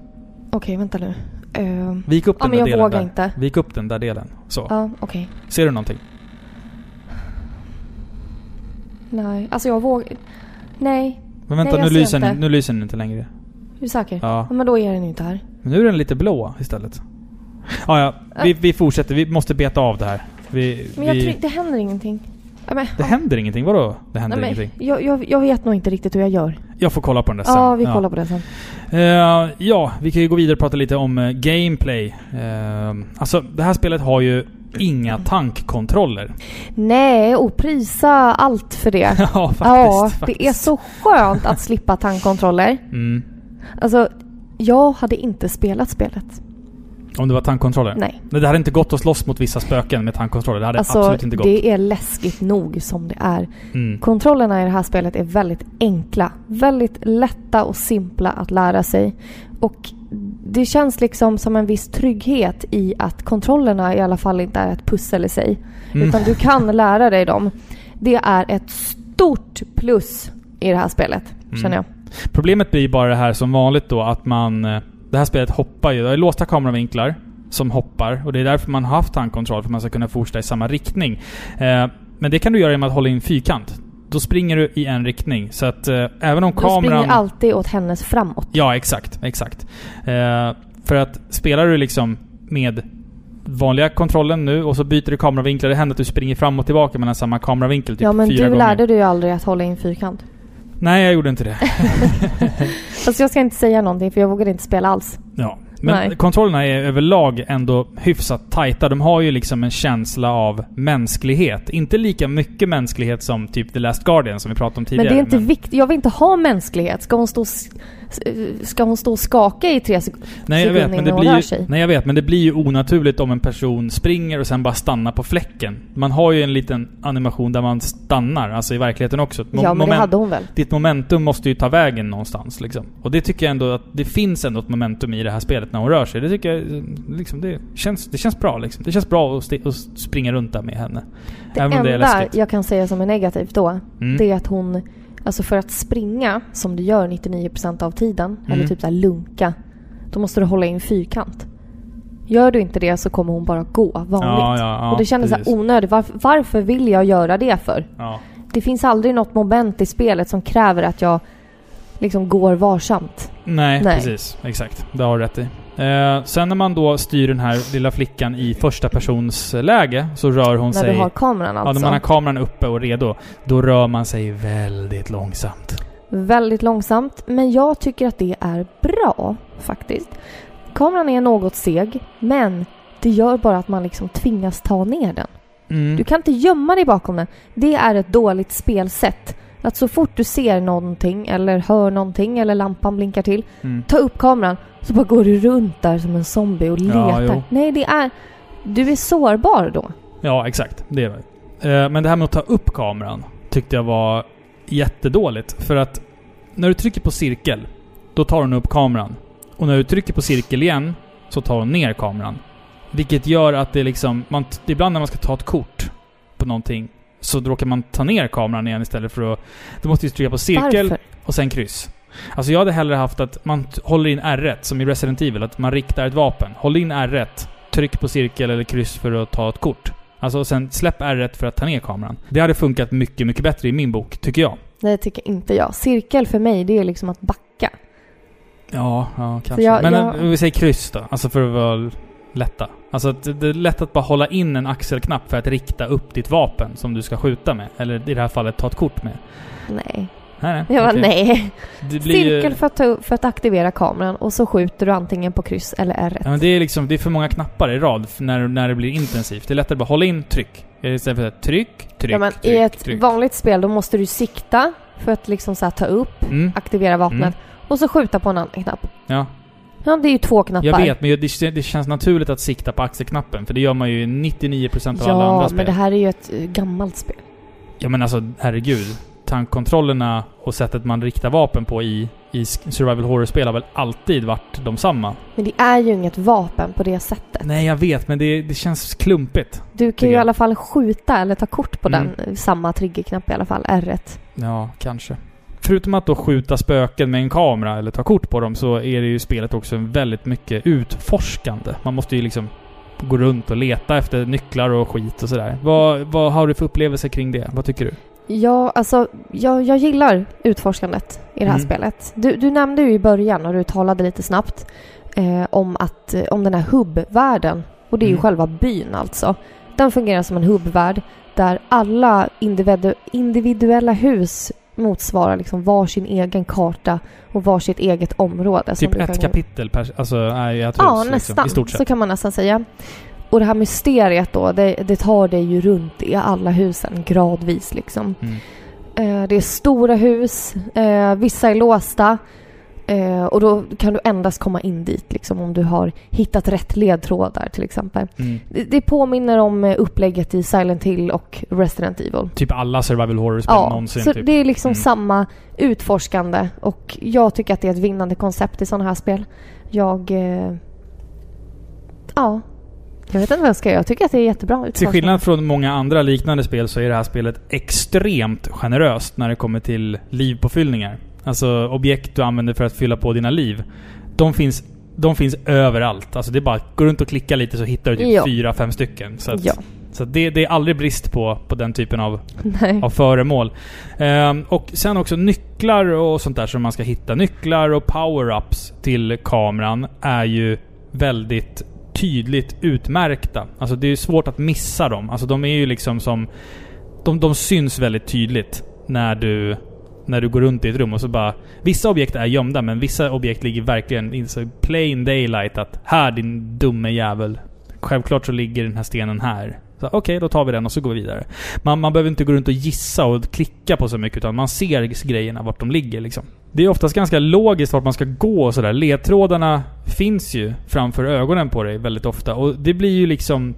Okej, vänta nu. Uh, Vik upp ja den men där jag delen där. inte. Vik upp den där delen. Så. Ja, okej. Ser du någonting? Nej, alltså jag vågar... Nej. Men vänta, Nej, jag nu, ser lyser inte. den, nu lyser den inte längre. Är du säker? Ja. Ja, Men då är den inte här. Men nu är den lite blå istället. Ja, ja. Vi, vi fortsätter. Vi måste beta av det här. Vi, Men jag vi, tror det händer ingenting. Ja, men, Det ja. händer ingenting? Vadå? Det händer Nej, ingenting? jag, jag, jag vet nog inte riktigt hur jag gör. Jag får kolla på den där sen. Ja, vi kollar på det sen. Eh, ja, vi kan ju gå vidare och prata lite om eh, gameplay. Uh, alltså, det här spelet har ju inga tankkontroller. Nej, och prisa allt för det. ja, faktiskt. ja, faktiskt. det är så skönt att slippa tankkontroller. Mm. Alltså, jag hade inte spelat spelet. Om det var tankkontroller? Nej. Men Det hade inte gått att slåss mot vissa spöken med tankkontroller. Det hade Alltså, absolut inte gått. det är läskigt nog som det är. Mm. Kontrollerna i det här spelet är väldigt enkla. Väldigt lätta och simpla att lära sig. Och det känns liksom som en viss trygghet i att kontrollerna i alla fall inte är ett pussel i sig. Mm. Utan du kan lära dig dem. Det är ett stort plus i det här spelet, Mm. känner jag. Problemet blir bara det här som vanligt då att man... Det här spelet hoppar ju. Det är låsta kameravinklar som hoppar och det är därför man har haft tankkontroll för man ska kunna fortsätta i samma riktning. Eh, men det kan du göra genom att hålla in fyrkant. Då springer du i en riktning. Så att eh, även om Du kameran... springer alltid åt hennes framåt. Ja, exakt. Exakt. Eh, för att spelar du liksom med vanliga kontrollen nu och så byter du kameravinklar. Det händer att du springer fram och tillbaka mellan samma kameravinkel typ ja, men fyra du gånger. lärde dig ju aldrig att hålla in fyrkant. Nej, jag gjorde inte det. Fast jag ska inte säga någonting för jag vågade inte spela alls. Ja. Men Nej. kontrollerna är överlag ändå hyfsat tajta. De har ju liksom en känsla av mänsklighet. Inte lika mycket mänsklighet som typ The Last Guardian som vi pratade om Men tidigare. det är inte viktigt. Jag vill inte ha mänsklighet. Ska hon stå, s- ska hon stå och skaka i tre sek- Nej jag, vet, sekunder men det blir ju, sig? nej jag vet, men det blir ju onaturligt om en person springer och sen bara stannar på fläcken. Man har ju en liten animation där man stannar, alltså i verkligheten också. Mo- Ja, men det moment- hade hon väl? Ditt momentum måste ju ta vägen någonstans liksom. Och det tycker jag ändå att det finns ändå ett momentum i det här spelet när hon rör sig. Det tycker jag liksom, det känns, det känns bra liksom. Det känns bra att, sti- att springa runt där med henne. Det Även det enda läskigt. jag kan säga som är negativt då, Mm. det är att hon... Alltså för att springa, som du gör 99% av tiden, Mm. eller typ så lunka, då måste du hålla in fyrkant. Gör du inte det så kommer hon bara gå vanligt. Ja, ja, ja, och det kändes så precis. här onödigt. Varför, varför vill jag göra det för? Det finns aldrig något moment i spelet som kräver att jag liksom går varsamt. Nej, Nej. precis. Exakt. Det har du rätt i. Eh, sen när man då styr den här lilla flickan i första persons läge så rör hon När sig... du har kameran Ja, alltså. när man har kameran uppe och redo. Då rör man sig väldigt långsamt. Väldigt långsamt, men jag tycker att det är bra faktiskt. Kameran är något seg, men det gör bara att man liksom tvingas ta ner den. Mm. Du kan inte gömma dig bakom den. Det är ett dåligt spelsätt. Att så fort du ser någonting eller hör någonting eller lampan blinkar till, Mm. ta upp kameran så bara går du runt där som en zombie och Ja, letar. jo. Nej, det är... Du är sårbar då. Ja, exakt. Det är det. Eh, Men det här med att ta upp kameran tyckte jag var jättedåligt. För att när du trycker på cirkel, då tar hon upp kameran. Och när du trycker på cirkel igen, så tar hon ner kameran. Vilket gör att det liksom... Man, ibland när man ska ta ett kort på någonting, så råkar man ta ner kameran igen istället för att... Du måste ju trycka på cirkel Varför? och sen kryss. Alltså jag hade hellre haft att man håller in R1, som i Resident Evil, att man riktar ett vapen. Håll in R1, tryck på cirkel eller kryss för att ta ett kort. Alltså sen släpp R1 för att ta ner kameran. Det hade funkat mycket, mycket bättre i min bok, tycker jag. Nej, det tycker inte jag. Cirkel för mig, det är liksom att backa. Ja, ja kanske. jag- Men jag- eh, vi säger kryss då. Alltså för att vara lätta. Alltså det är lätt att bara hålla in en axelknapp för att rikta upp ditt vapen som du ska skjuta med. Eller i det här fallet ta ett kort med. Nej. Nej, nej. Jag okej. nej. Det blir Cirkel för att, ta, för att aktivera kameran och så skjuter du antingen på kryss eller R1. Ja, men det är liksom, det är för många knappar i rad när, när det blir intensivt. Det är lättare att bara hålla in tryck. Istället för att tryck, tryck, Ja, men tryck, I ett tryck. vanligt spel då måste du sikta för att liksom så ta upp, Mm, aktivera vapnet Mm. och så skjuta på en annan knapp. ja. Ja, det är ju två knappar. Jag vet, men det, det känns naturligt att sikta på axelknappen. För det gör man ju i 99% av alla andra Ja, spel. men det här är ju ett eh, gammalt spel. Ja men alltså, herregud. Tankkontrollerna och sättet man riktar vapen på i, i survival horror-spel har väl alltid varit de samma? Men det är ju inget vapen på det sättet. Nej, jag vet, men det, det känns klumpigt. Du kan ju i jag. alla fall skjuta eller ta kort på Mm. den, samma triggerknapp i alla fall, R1. Ja, kanske. Förutom att då skjuta spöken med en kamera eller ta kort på dem så är det ju spelet också väldigt mycket utforskande. Man måste ju liksom gå runt och leta efter nycklar och skit och sådär. Vad, vad har du för upplevelse kring det? Vad tycker du? Ja, alltså jag, jag gillar utforskandet i det här Mm. spelet. Du, du nämnde ju i början och du talade lite snabbt eh, om, att, eh, om den här hubbvärlden. Och det är ju Mm. själva byn alltså. Den fungerar som en hubbvärld där alla individu- individuella hus motsvarar liksom varsin egen karta och varsitt eget område. Typ ett kan- kapitel per... Alltså, nej, ett Ja, hus nästan. liksom, i stort sett. Så kan man nästan säga. Och det här mysteriet då, det, det tar dig ju runt i alla husen gradvis liksom. Mm. Eh, det är stora hus, eh, vissa är låsta. Eh, och då kan du endast komma in dit liksom, om du har hittat rätt ledtrådar till exempel. Mm. Det, det påminner om eh, upplägget i Silent Hill och Resident Evil. Typ alla survival horror-spel Ja, någonsin. så typ. det är liksom Mm. samma utforskande och jag tycker att det är ett vinnande koncept i sådana här spel. Jag... Eh, ja. Jag vet inte vad jag ska göra. Jag tycker att det är jättebra Till utforskande. skillnad från många andra liknande spel så är det här spelet extremt generöst när det kommer till livpåfyllningar. Alltså objekt du använder för att fylla på dina liv. De finns, de finns överallt. Alltså det är bara gå runt och klicka lite så hittar du typ Ja. fyra, fem stycken. Så, att, Ja. så det, det är aldrig brist på, på den typen av, Nej. av föremål. Ehm, och sen också nycklar och sånt där som man ska hitta. Nycklar och power-ups till kameran är ju väldigt tydligt utmärkta. Alltså det är svårt att missa dem. Alltså de är ju liksom som... De, de syns väldigt tydligt när du, när du går runt i ett rum och så bara... Vissa objekt är gömda men vissa objekt ligger verkligen i plain daylight att här din dumme jävel. Självklart så ligger den här stenen här. Okej, Okej, då tar vi den och så går vi vidare. Man, man behöver inte gå runt och gissa och klicka på så mycket utan man ser grejerna vart de ligger liksom. Det är oftast ganska logiskt vart man ska gå och sådär. Ledtrådarna finns ju framför ögonen på dig väldigt ofta och det blir ju liksom...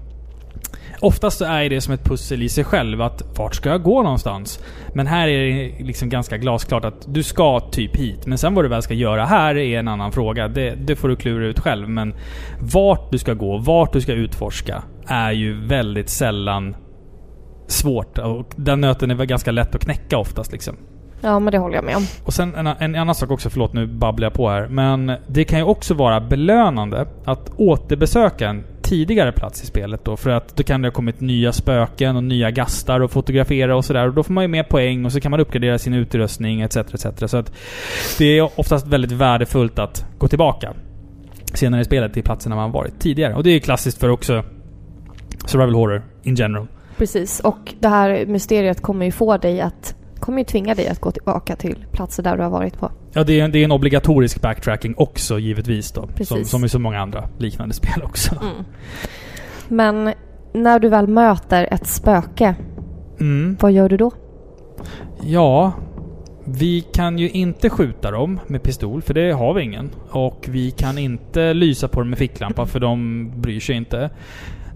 Oftast så är det som ett pussel i sig själv att vart ska jag gå någonstans? Men här är det liksom ganska glasklart att du ska typ hit. Men sen vad du väl ska göra här är en annan fråga. Det, det får du klura ut själv. Men vart du ska gå, vart du ska utforska är ju väldigt sällan svårt. Och den nöten är väl ganska lätt att knäcka oftast liksom. Ja, men det håller jag med om. Och sen en, en annan sak också, förlåt nu babblar jag på här. Men det kan ju också vara belönande att återbesöka en tidigare plats i spelet då. För att då kan det ha kommit nya spöken och nya gastar och fotografera och sådär. Och då får man ju mer poäng och så kan man uppgradera sin utrustning etc. etc. Så att det är oftast väldigt värdefullt att gå tillbaka senare i spelet till platserna man varit tidigare. Och det är ju klassiskt för också survival horror in general. Precis. Och det här mysteriet kommer ju få dig att kommer ju tvinga dig att gå tillbaka till platser där du har varit på. Ja, det är, det är en obligatorisk backtracking också givetvis då. Som, som i så många andra liknande spel också. Mm. Men när du väl möter ett spöke, Mm. vad gör du då? Ja, vi kan ju inte skjuta dem med pistol, för det har vi ingen. Och vi kan inte lysa på dem med ficklampa, för de bryr sig inte.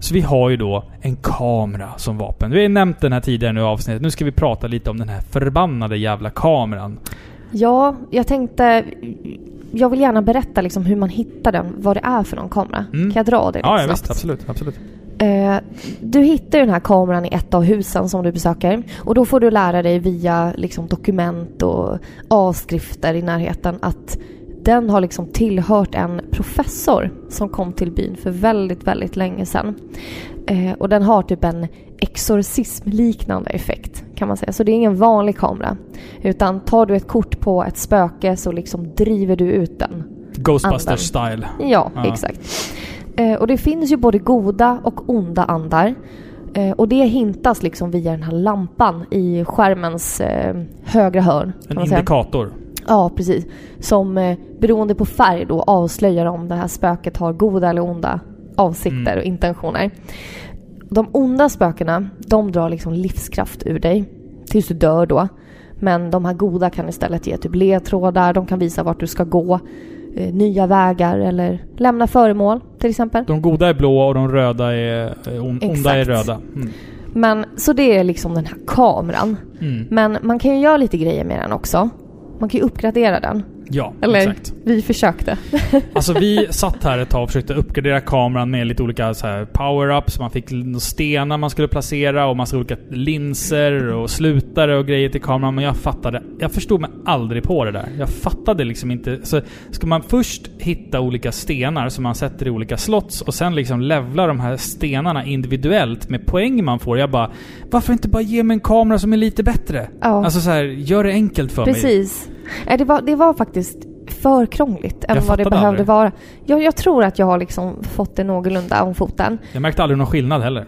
Så vi har ju då en kamera som vapen. Vi har nämnt den här tidigare nu i avsnittet. Nu ska vi prata lite om den här förbannade jävla kameran. Ja, jag tänkte... Jag vill gärna berätta liksom hur man hittar den, vad det är för någon kamera. Mm. Kan jag dra det lite Ja, ja snabbt? visst. Absolut. absolut. Eh, du hittar ju den här kameran i ett av husen som du besöker. Och då får du lära dig via liksom, dokument och avskrifter i närheten att den har liksom tillhört en professor som kom till byn för väldigt, väldigt länge sedan. Eh, och den har typ en exorcismliknande effekt kan man säga. Så det är ingen vanlig kamera. Utan tar du ett kort på ett spöke så liksom driver du ut den. Ghostbusters-style. Ja, Ja. exakt. Eh, och det finns ju både goda och onda andar. Eh, och det hintas liksom via den här lampan i skärmens eh, högra hörn. En man säga. Ja, precis. Som eh, beroende på färg då avslöjar om det här spöket har goda eller onda avsikter Mm. och intentioner. De onda spökena, de drar liksom livskraft ur dig tills du dör då. Men de här goda kan istället ge typ ledtrådar, de kan visa vart du ska gå, eh, nya vägar eller lämna föremål till exempel. De goda är blå och de röda är... eh, On, onda är röda. Mm. Men så det är liksom den här kameran. Mm. Men man kan ju göra lite grejer med den också. Man kan ju uppgradera den. Ja, Eller exakt. vi försökte. Alltså vi satt här ett tag och försökte uppgradera kameran med lite olika power-ups. Man fick stenar man skulle placera och massa olika linser och slutare och grejer till kameran. Men jag fattade... Jag förstod mig aldrig på det där. Jag fattade liksom inte... Så ska man först hitta olika stenar som man sätter i olika slots och sen liksom levla de här stenarna individuellt med poäng man får. Jag bara... Varför inte bara ge mig en kamera som är lite bättre? Ja, Alltså så här, gör det enkelt för mig. precis. Nej, det, var, det var faktiskt för krångligt än vad det behövde aldrig. vara. Jag, jag tror att jag har liksom fått det någorlunda om foten. Jag märkte aldrig någon skillnad heller.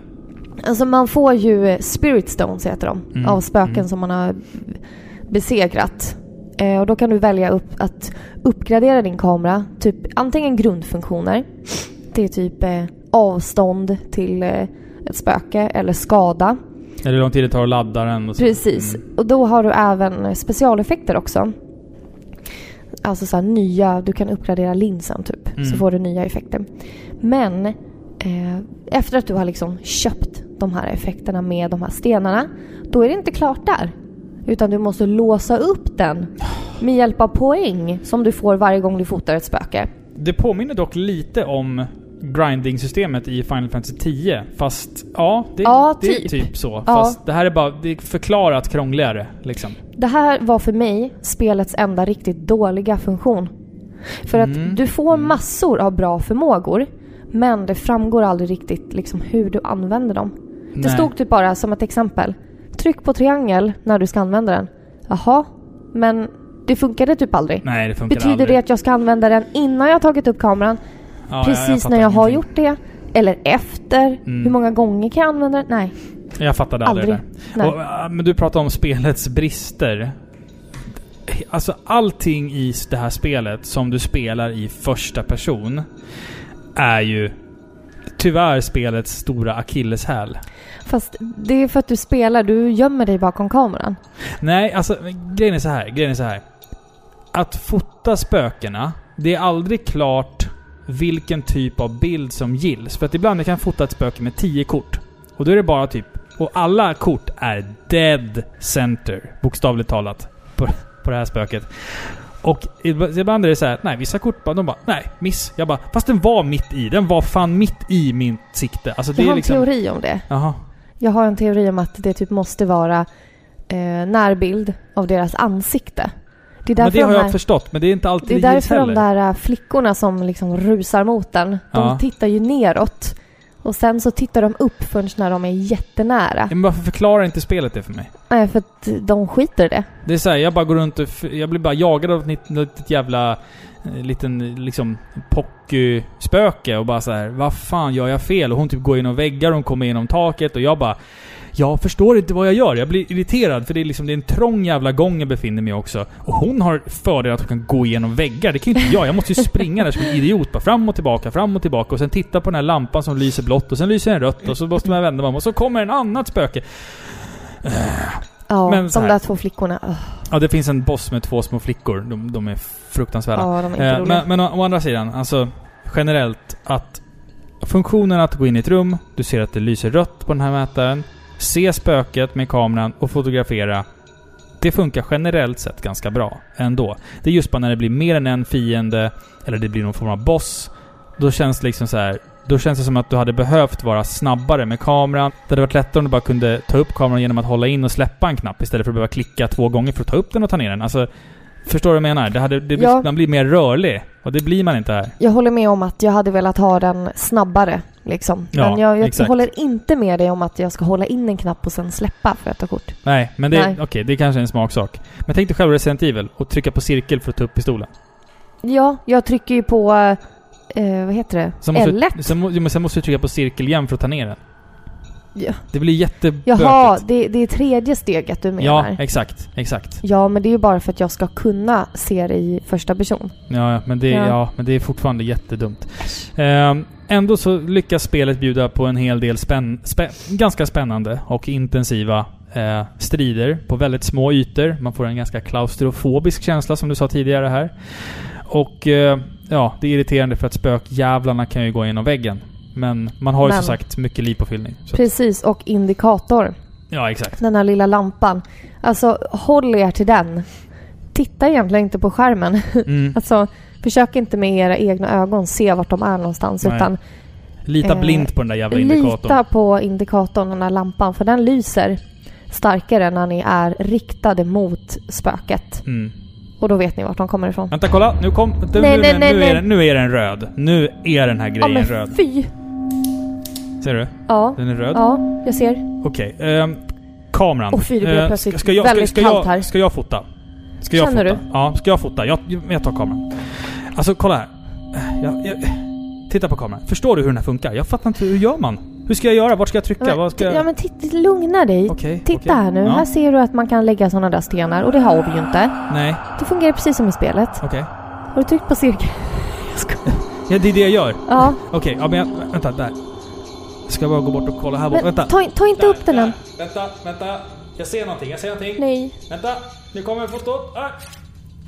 Alltså man får ju spirit stones heter de, Mm, av spöken mm. som man har besegrat. Eh, och då kan du välja upp att uppgradera din kamera, typ antingen grundfunktioner, det är typ eh, avstånd till eh, ett spöke eller skada. Eller hur lång tid det tar att ladda den och så. Precis. Mm. Och då har du även specialeffekter också. Alltså så här nya, du kan uppgradera linsen typ. Mm. Så får du nya effekter. Men eh, efter att du har liksom köpt de här effekterna med de här stenarna. Då är det inte klart där. Utan du måste låsa upp den med hjälp av poäng som du får varje gång du fotar ett spöke. Det påminner dock lite om grinding-systemet i Final Fantasy 10. Fast ja, det, Ja, det är typ. typ så. Ja. Fast det här är bara det är förklarat krångligare. Liksom. Det här var för mig spelets enda riktigt dåliga funktion. För att Mm. du får Mm. massor av bra förmågor. Men det framgår aldrig riktigt liksom hur du använder dem. Det Nej. stod typ bara som ett exempel. Tryck på triangel när du ska använda den. Jaha, men det funkade typ aldrig. Nej, det funkar Betyder aldrig. det att jag ska använda den innan jag har tagit upp kameran? Ja, precis fattar när jag har ingenting. gjort det? Eller efter? Mm. Hur många gånger kan jag använda den? Nej, Jag fattade aldrig, aldrig. det där. Och, äh, men du pratar om spelets brister. Alltså allting i det här spelet som du spelar i första person är ju tyvärr spelets stora akilleshäl. Fast det är för att du spelar, du gömmer dig bakom kameran. Nej, alltså grejen är så här. Grejen är så här. Att fota spökena, det är aldrig klart vilken typ av bild som gills. För att ibland kan jag fota ett spöke med 10 kort. Och då är det bara typ... Och alla kort är dead center, bokstavligt talat, på, på det här spöket. Och ib- ibland är det så här, nej vissa kort bara, de bara, nej, miss. Jag bara, fast den var mitt i. Den var fan mitt i min sikte. Alltså det Jag har är en liksom... teori om det. Jaha. Jag har en teori om att det typ måste vara eh, närbild av deras ansikte. Det är Men det har de, jag här, förstått, men det är inte alltid det är därför de heller. där eh, flickorna som liksom rusar mot den, de Ja. tittar ju neråt. Och sen så tittar de upp förrän när de är jättenära. Ja, Men varför förklarar inte spelet det för mig? Nej, för att de skiter det. Det är såhär, jag bara går runt och... Jag blir bara jagad av ett litet, jävla... eh, Liten liksom Pocky-spöke och bara så här, vad fan gör jag fel? Och hon typ går genom väggar, hon kommer genom taket och jag bara... Jag förstår inte vad jag gör. Jag blir irriterad för det är liksom det är en trång jävla gång jag befinner mig också. Och hon har fördel att hon kan gå igenom väggar. Det kan ju inte jag. Jag måste ju springa där som en idiot. Bara fram och tillbaka, fram och tillbaka. Och sen titta på den här lampan som lyser blått och sen lyser den rött. Och så måste man vända mig om och så kommer en annat spöke. Ja, Men de där två flickorna. öh, Ja, det finns en boss med två små flickor. De, de är fruktansvärda. Ja, de är Eh, men, men å, å andra sidan, alltså generellt att funktionen att gå in i ett rum, du ser att det lyser rött på den här mätaren, se spöket med kameran och fotografera. Det funkar generellt sett ganska bra ändå. Det är just bara när det blir mer än en fiende, eller det blir någon form av boss, då känns det liksom så här. Då känns det som att du hade behövt vara snabbare med kameran. Det hade varit lättare om du bara kunde ta upp kameran genom att hålla in och släppa en knapp istället för att behöva klicka två gånger för att ta upp den och ta ner den. Alltså, förstår du vad jag menar? Det hade, det Ja. Man blir mer rörlig. Och det blir man inte här. Jag håller med om att jag hade velat ha den snabbare. Liksom. Ja, Men jag, jag håller inte med dig om att jag ska hålla in en knapp och sen släppa för att ta kort. Nej, men det, Nej. okej, det är kanske är en smaksak. Men tänk dig själv Resident Evil och trycka på cirkel för att ta upp pistolen. Ja, jag trycker ju på... Eh, vad heter det? Sen måste, L1. sen, må- jo, men sen måste du trycka på cirkel igen för att ta ner den. Ja. Det blir jättebökigt. Jaha, det, det är tredje steget du Ja, menar? exakt. Exakt. Ja, men det är ju bara för att jag ska kunna se det i första person. Ja, ja, men det, Ja. ja. men det är fortfarande jättedumt. Ehm, ändå så lyckas spelet bjuda på en hel del spänn, spä, ganska spännande och intensiva eh, strider på väldigt små ytor. Man får en ganska klaustrofobisk känsla som du sa tidigare här. Och eh, ja, det är irriterande för att spökjävlarna kan ju gå genom väggen. Men man har ju Men- som sagt mycket livpåfyllning. Så, Precis, och indikator. ja, exakt. Den här lilla lampan. Alltså, håll er till den. Titta egentligen inte på skärmen. Mm. Alltså, försök inte med era egna ögon se vart de är någonstans. Nej. Utan Lita eh, blint på den där jävla indikatorn. lita på indikatorn, den här lampan. För den lyser starkare när ni är riktade mot spöket. Mm. Och då vet ni vart de kommer ifrån. Vänta, kolla! Nu kom... Nu, Nej, nu, nej, nej, nu. Är den, nu är den röd. Nu är den här Ja grejen men röd. fy! Ser du? Ja, Den är röd. ja, jag ser. Okej. ehm, kameran. Och fy, det blev Eh, plötsligt jag, väldigt ska, kallt jag, här. Ska jag fota? Ska jag Känner fota? du? Ja, ska jag fota? Jag, jag tar kameran. Alltså, kolla här. Jag, jag, titta på kameran. Förstår du hur den här funkar? Jag fattar inte. Hur gör man? Hur ska jag göra? Vart ska jag trycka? Men, Vad ska jag... Ja men titta, lugna dig. Okej. Titta okej. här nu. Ja. Här ser du att man kan lägga sådana där stenar och det har vi ju inte. Nej, Det fungerar precis som i spelet. okej. Har du tryckt på cirkel? Jag skojar. Ja, det är det jag gör. Ja, Okej, ja, men jag, vänta. Där. Ska jag bara gå bort och kolla här bort. men Vänta. ta, ta inte upp den än. Vänta, vänta. Jag ser någonting. Jag ser någonting. Nej. Vänta, nu kommer fotot. Ah.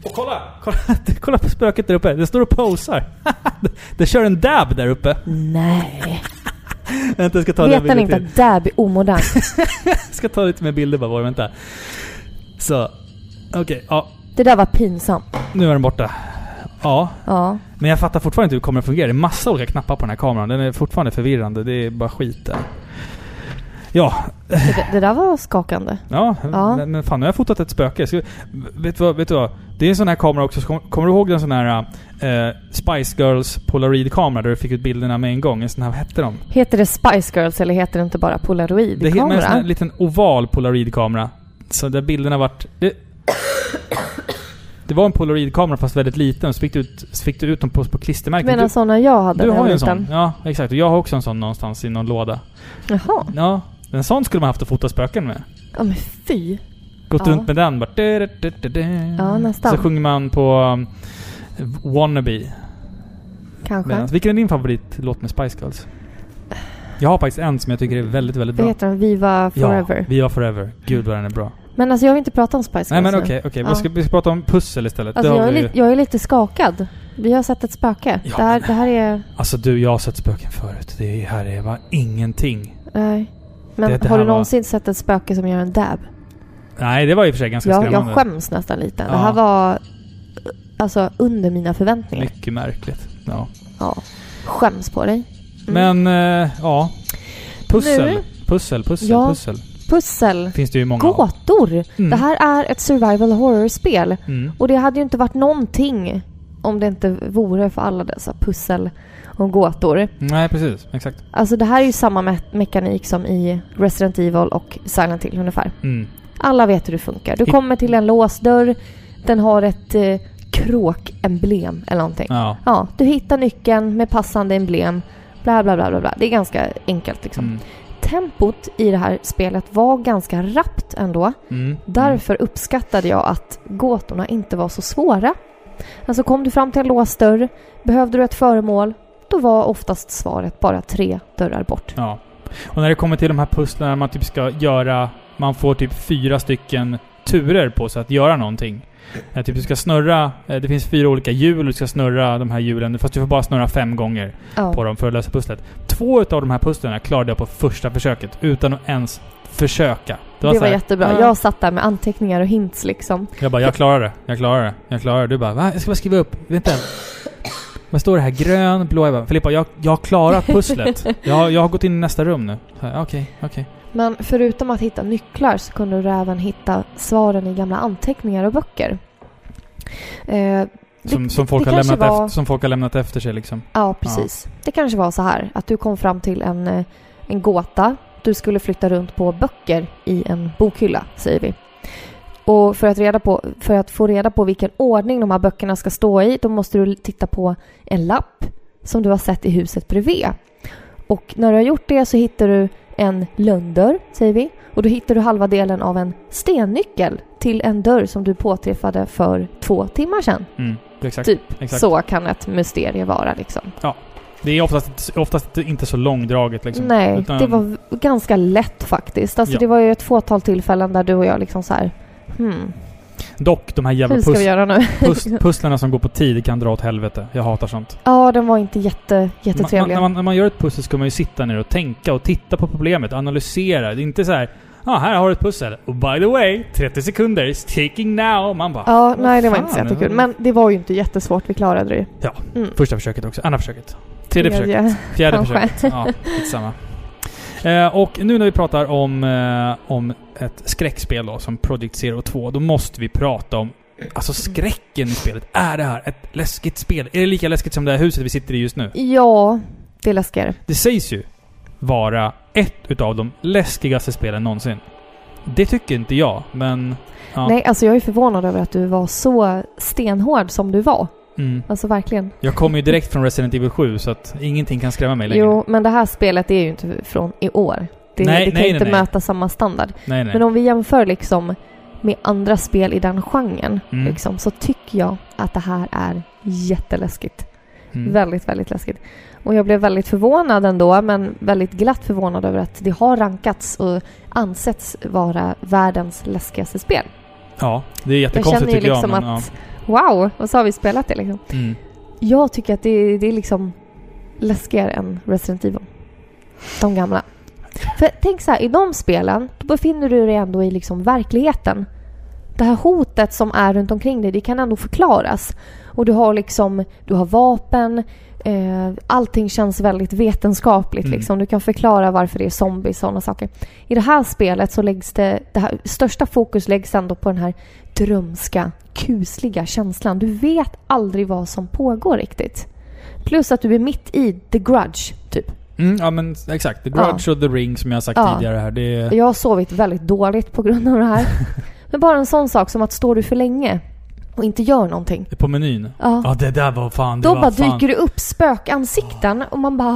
Och kolla! Kolla, kolla på spöket där uppe. Det står och posar. det kör en dab där uppe. Nej. Vänta, jag ska ta Vet den bilden inte att dab är omodernt? Jag ska ta lite mer bilder bara. Vänta. Så. Okej, ja. Det där var pinsamt. Nu är den borta. Ja, Ja. men jag fattar fortfarande inte hur det kommer att fungera. Det är massa olika knappar på den här kameran. Den är fortfarande förvirrande. Det är bara skit där. Ja, Det, det där var skakande. Ja, Ja. Men, men fan nu har jag fotat ett spöke. Ska, vet, du vad, vet du vad? Det är en sån här kamera också. Kom- Kommer du ihåg den sån här eh, Spice Girls Polaroid-kamera där du fick ut bilderna med en gång? En sån här, vad hette de? Heter det Spice Girls eller heter det inte bara Det är med en sån Polaroid-kamera? här liten oval Polaroid-kamera. Så där bilderna vart... Det, det var en Polaroid-kamera fast väldigt liten. Så fick du ut, så fick du ut dem på, på klistermärken. menar Du, sådana jag hade du har ju en liten? sån. Ja, exakt. Och jag har också en sån någonstans i någon låda. Jaha. Ja, en sån skulle man haft att fota spöken med. Ja men fy. Gått Ja. runt med den bara... du- du- du- du- Ja, nästan. Så sjunger man på um, Wannabe. Kanske. Medans. Vilken är din favoritlåt med Spice Girls? Jag har faktiskt en som jag tycker är väldigt, väldigt Vad bra. heter den? Viva Forever. Ja, Viva Forever. Gud vad den är bra. Men alltså jag vill inte prata om Spice Girls Nej men okej, okej. Ja. Vad ska Vi ska prata om pussel istället. Alltså Det jag är, vi- li- jag är lite skakad. Vi har sett ett spöke. Ja, det, här, men- det här är... Alltså du, jag har sett spöken förut. Det här är bara ingenting. Nej. Men Det- det har du var- någonsin sett ett spöke som gör en dab? Nej, det var i och för sig ganska Jag, skrämmande. jag skäms nästan lite. Det Ja. här var alltså under mina förväntningar. Mycket märkligt. Ja. Ja. Skäms på dig. Mm. Men, eh, ja. Pussel. Nu- Pussel, pussel, Ja. pussel. Pussel. Finns det ju många. Gåtor. Mm. Det här är ett survival horror-spel. Mm. Och det hade ju inte varit någonting om det inte vore för alla dessa pussel och gåtor. Nej, precis. Exakt. Alltså det här är ju samma me- mekanik som i Resident Evil och Silent Hill ungefär. Mm. Alla vet hur det funkar. Du kommer till en låsdörr. Den har ett eh, kråkemblem eller någonting. Ja. Ja, du hittar nyckeln med passande emblem. Bla, bla, bla, bla, bla. Det är ganska enkelt liksom. Mm. Tempot i det här spelet var ganska rappt ändå. Mm. Därför uppskattade jag att gåtorna inte var så svåra. Alltså kom du fram till en låst dörr, behövde du ett föremål, då var oftast svaret bara tre dörrar bort. Ja. Och när det kommer till de här pusslarna man typ ska göra... Man får typ fyra stycken turer på sig att göra någonting. Eh, typ du ska snurra... Eh, det finns fyra olika hjul du ska snurra de här hjulen. Fast du får bara snurra fem gånger Ja. på dem för att lösa pusslet. Två utav de här pusslen klarade jag på första försöket. Utan att ens försöka. Det var, så här, jättebra. ja. Jag satt där med anteckningar och hints liksom. Jag bara, jag klarar det. Jag klarar det. Jag klarar det. Du bara, va? Jag ska bara skriva upp. Vänta. Vad står det här? Grön, blå. Jag bara, Filippa, jag, jag har klarat pusslet. Jag, jag har gått in i nästa rum nu. Okej, okej. Men förutom att hitta nycklar så kunde du även hitta svaren i gamla anteckningar och böcker. Eh, det- Som, som, det- folk det har lämnat var- efter, som folk har lämnat efter sig liksom. Ja, precis. Det kanske var så här att du kom fram till en, eh, en gåta. Du skulle flytta runt på böcker i en bokhylla, säger vi. Och för att, reda på, för att få reda på vilken ordning de här böckerna ska stå i, då måste du titta på en lapp som du har sett i huset bredvid. Och när du har gjort det så hittar du en lönndörr, säger vi. Och då hittar du halva delen av en stennyckel till en dörr som du påträffade för två timmar sedan. Mm, exakt. Typ exakt. så kan ett mysterie vara liksom. Det är oftast, oftast inte så långdraget liksom. Nej, Utan- det var ganska lätt faktiskt. Alltså Ja. det var ju ett fåtal tillfällen där du och jag liksom så här. Hmm, Dock, de här jävla hur ska pus vi göra nu? pus pusslarna som går på tid kan dra åt helvete. Jag hatar sånt. ja, den var inte jätte, Man, man, jättetrevliga. när, man, när man gör ett pussel ska man ju sitta ner och tänka och titta på problemet, analysera. Det är inte så här Ja, ah, här har du ett pussel. Och by the way, 30 sekunder is taking now. Man bara... Ja, nej det var fan, inte så jättekul. Men det var ju inte jättesvårt. Vi klarade det ju. Ja. Mm. Första försöket också. Andra försöket. Tredje försöket. Fjärde kanske. försöket. Ja, samma. Eh, och nu när vi pratar om, eh, om ett skräckspel då, som Project Zero 2, då måste vi prata om Alltså skräcken i spelet. Är det här ett läskigt spel? Är det lika läskigt som det här huset vi sitter i just nu? Ja, det är läskigare. Det sägs ju vara ett utav de läskigaste spelen någonsin. Det tycker inte jag, men... Ja. Nej, alltså jag är förvånad över att du var så stenhård som du var. Mm. Alltså verkligen. Jag kommer ju direkt från Resident Evil 7, så att ingenting kan skrämma mig längre. Jo, men det här spelet är ju inte från i år. Det, Nej, det kan nej, inte nej, möta samma standard. Men om vi jämför liksom med andra spel i den genren Mm. liksom, så tycker jag att det här är jätteläskigt. Mm. Väldigt, väldigt läskigt. Och jag blev väldigt förvånad ändå, men väldigt glatt förvånad över att det har rankats och ansetts vara världens läskigaste spel. Ja, det är Jag jättekonstigt känner ju tycker liksom jag. Men, att, wow, och så har vi spelat det liksom. ja. mm. Jag tycker att det, det är liksom läskigare än Resident Evil. De gamla. För tänk så här, i de spelen, då befinner du dig ändå i liksom verkligheten. Det här hotet som är runt omkring dig, det kan ändå förklaras. Och du har liksom, du har vapen, eh, allting känns väldigt vetenskapligt Mm. liksom. Du kan förklara varför det är zombies och sådana saker. I det här spelet så läggs det, det här, största fokus läggs ändå på den här drömska, kusliga känslan. Du vet aldrig vad som pågår riktigt. Plus att du är mitt i the grudge, typ. Mm, ja men exakt. The Grudge och The Ring som jag har sagt Ja. tidigare här. Det. Jag har sovit väldigt dåligt på grund av det här. Men bara en sån sak som att står du för länge och inte gör någonting. På menyn. Ja. Ja, det där var fan... Det Då var bara fan. dyker det upp spökansikten och man bara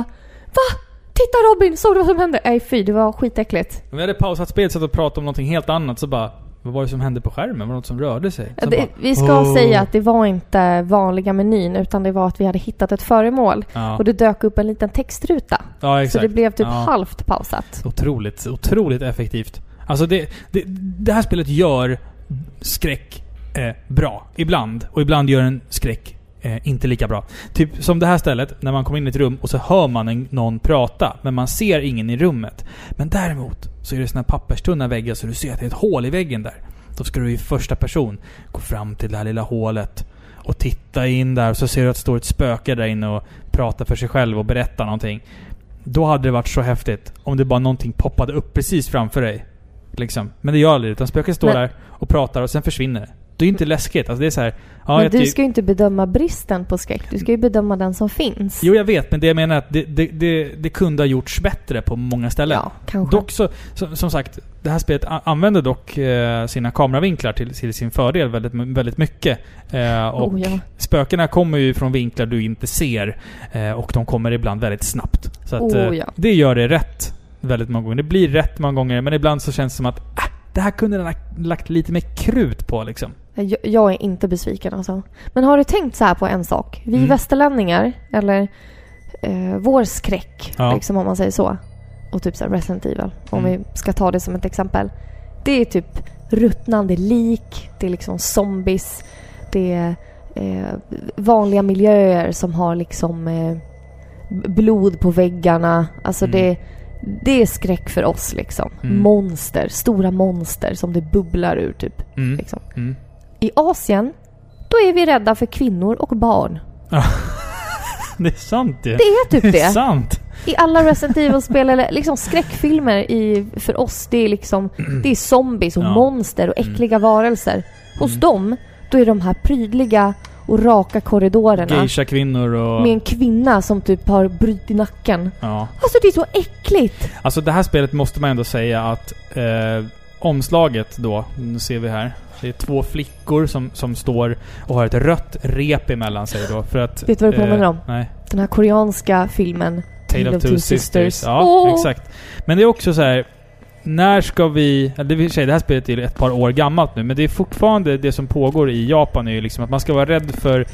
Va? Titta Robin, såg du vad som hände? Nej fy, det var skitäckligt. Om vi hade pausat spelet och pratat om någonting helt annat så bara... Vad var det som hände på skärmen? Var det något som rörde sig? Det, bara, vi ska "Åh." säga att det var inte vanliga menyn utan det var att vi hade hittat ett föremål Ja, och det dök upp en liten textruta. ja Så det blev typ Ja. halvt pausat. Otroligt, otroligt effektivt. Alltså det, det, det här spelet gör skräck eh, bra. Ibland. Och ibland gör en skräck eh, inte lika bra. Typ som det här stället, när man kommer in i ett rum och så hör man en, någon prata, men man ser ingen i rummet. Men däremot så är det såna papperstunna väggar så du ser att det är ett hål i väggen där. Då ska du i första person gå fram till det här lilla hålet och titta in där och så ser du att det står ett spöke där inne och pratar för sig själv och berättar någonting. Då hade det varit så häftigt om det bara någonting poppade upp precis framför dig. Liksom. Men det gör aldrig det, utan spöket står Men- där och pratar och sen försvinner det. Det är inte läskigt. Alltså det är så här, ja, Men jag du ska ju inte bedöma bristen på skräck. Du ska ju bedöma den som finns. Jo, jag vet. Men det jag menar är att det, det, det, det kunde ha gjorts bättre på många ställen. Ja, kanske. Dock så, som, som sagt, det här spelet använder dock eh, sina kameravinklar till, till sin fördel väldigt, väldigt mycket. Eh, och oh, ja. spökena kommer ju från vinklar du inte ser. Eh, och de kommer ibland väldigt snabbt. Så att Oh, ja. det gör det rätt väldigt många gånger. Det blir rätt många gånger, men ibland så känns det som att äh, det här kunde den ha lagt lite mer krut på liksom. Jag, jag är inte besviken alltså. Men har du tänkt så här på en sak? Vi Mm. västerlänningar, eller eh, vår skräck, Ja. liksom om man säger så. Och typ så här Resident Evil, om Mm. vi ska ta det som ett exempel. Det är typ ruttnande lik, det är liksom zombies, det är eh, vanliga miljöer som har liksom eh, blod på väggarna. Alltså Mm. det, det är skräck för oss liksom. Mm. Monster, stora monster som det bubblar ur typ. Mm. Liksom. Mm. I Asien, då är vi rädda för kvinnor och barn. Det är sant ju. Det är typ Det är det. sant. I alla Resident Evil-spel eller liksom skräckfilmer i, för oss, det är liksom det är zombies och Ja. monster och äckliga varelser. Hos Mm. dem, då är de här prydliga och raka korridorerna Geisha-kvinnor och... med en kvinna som typ har brutit nacken. Ja. Alltså det är så äckligt! Alltså det här spelet måste man ändå säga att... Eh, omslaget då, nu ser vi här. Det är två flickor som, som står och har ett rött rep emellan sig då för att... Vet du vad det påminner om? Nej. Den här koreanska filmen Tale of Two Sisters. Ja, Åh! exakt. Men det är också så här. När ska vi... Eller det, vill säga, det här spelet är ett par år gammalt nu, men det är fortfarande det som pågår i Japan är ju liksom att man ska vara rädd för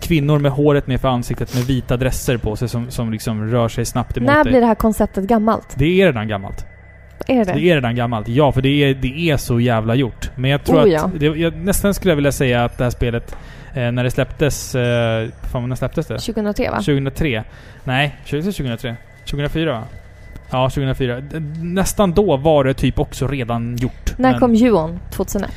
kvinnor med håret nerför ansiktet med vita dresser på sig som, som liksom rör sig snabbt emot När dig. blir det här konceptet gammalt? Det är redan gammalt. Är det Det är redan gammalt. Ja, för det är, det är så jävla gjort. Men jag tror Oh, att... ja. Det, jag, nästan skulle jag vilja säga att det här spelet, eh, när det släpptes... Eh, fan, när släpptes det? 2003 va? 2003. Nej, 2003. 2004 va? Ja, 2004. D- Nästan då var det typ också redan gjort. När kom Juon? 2001?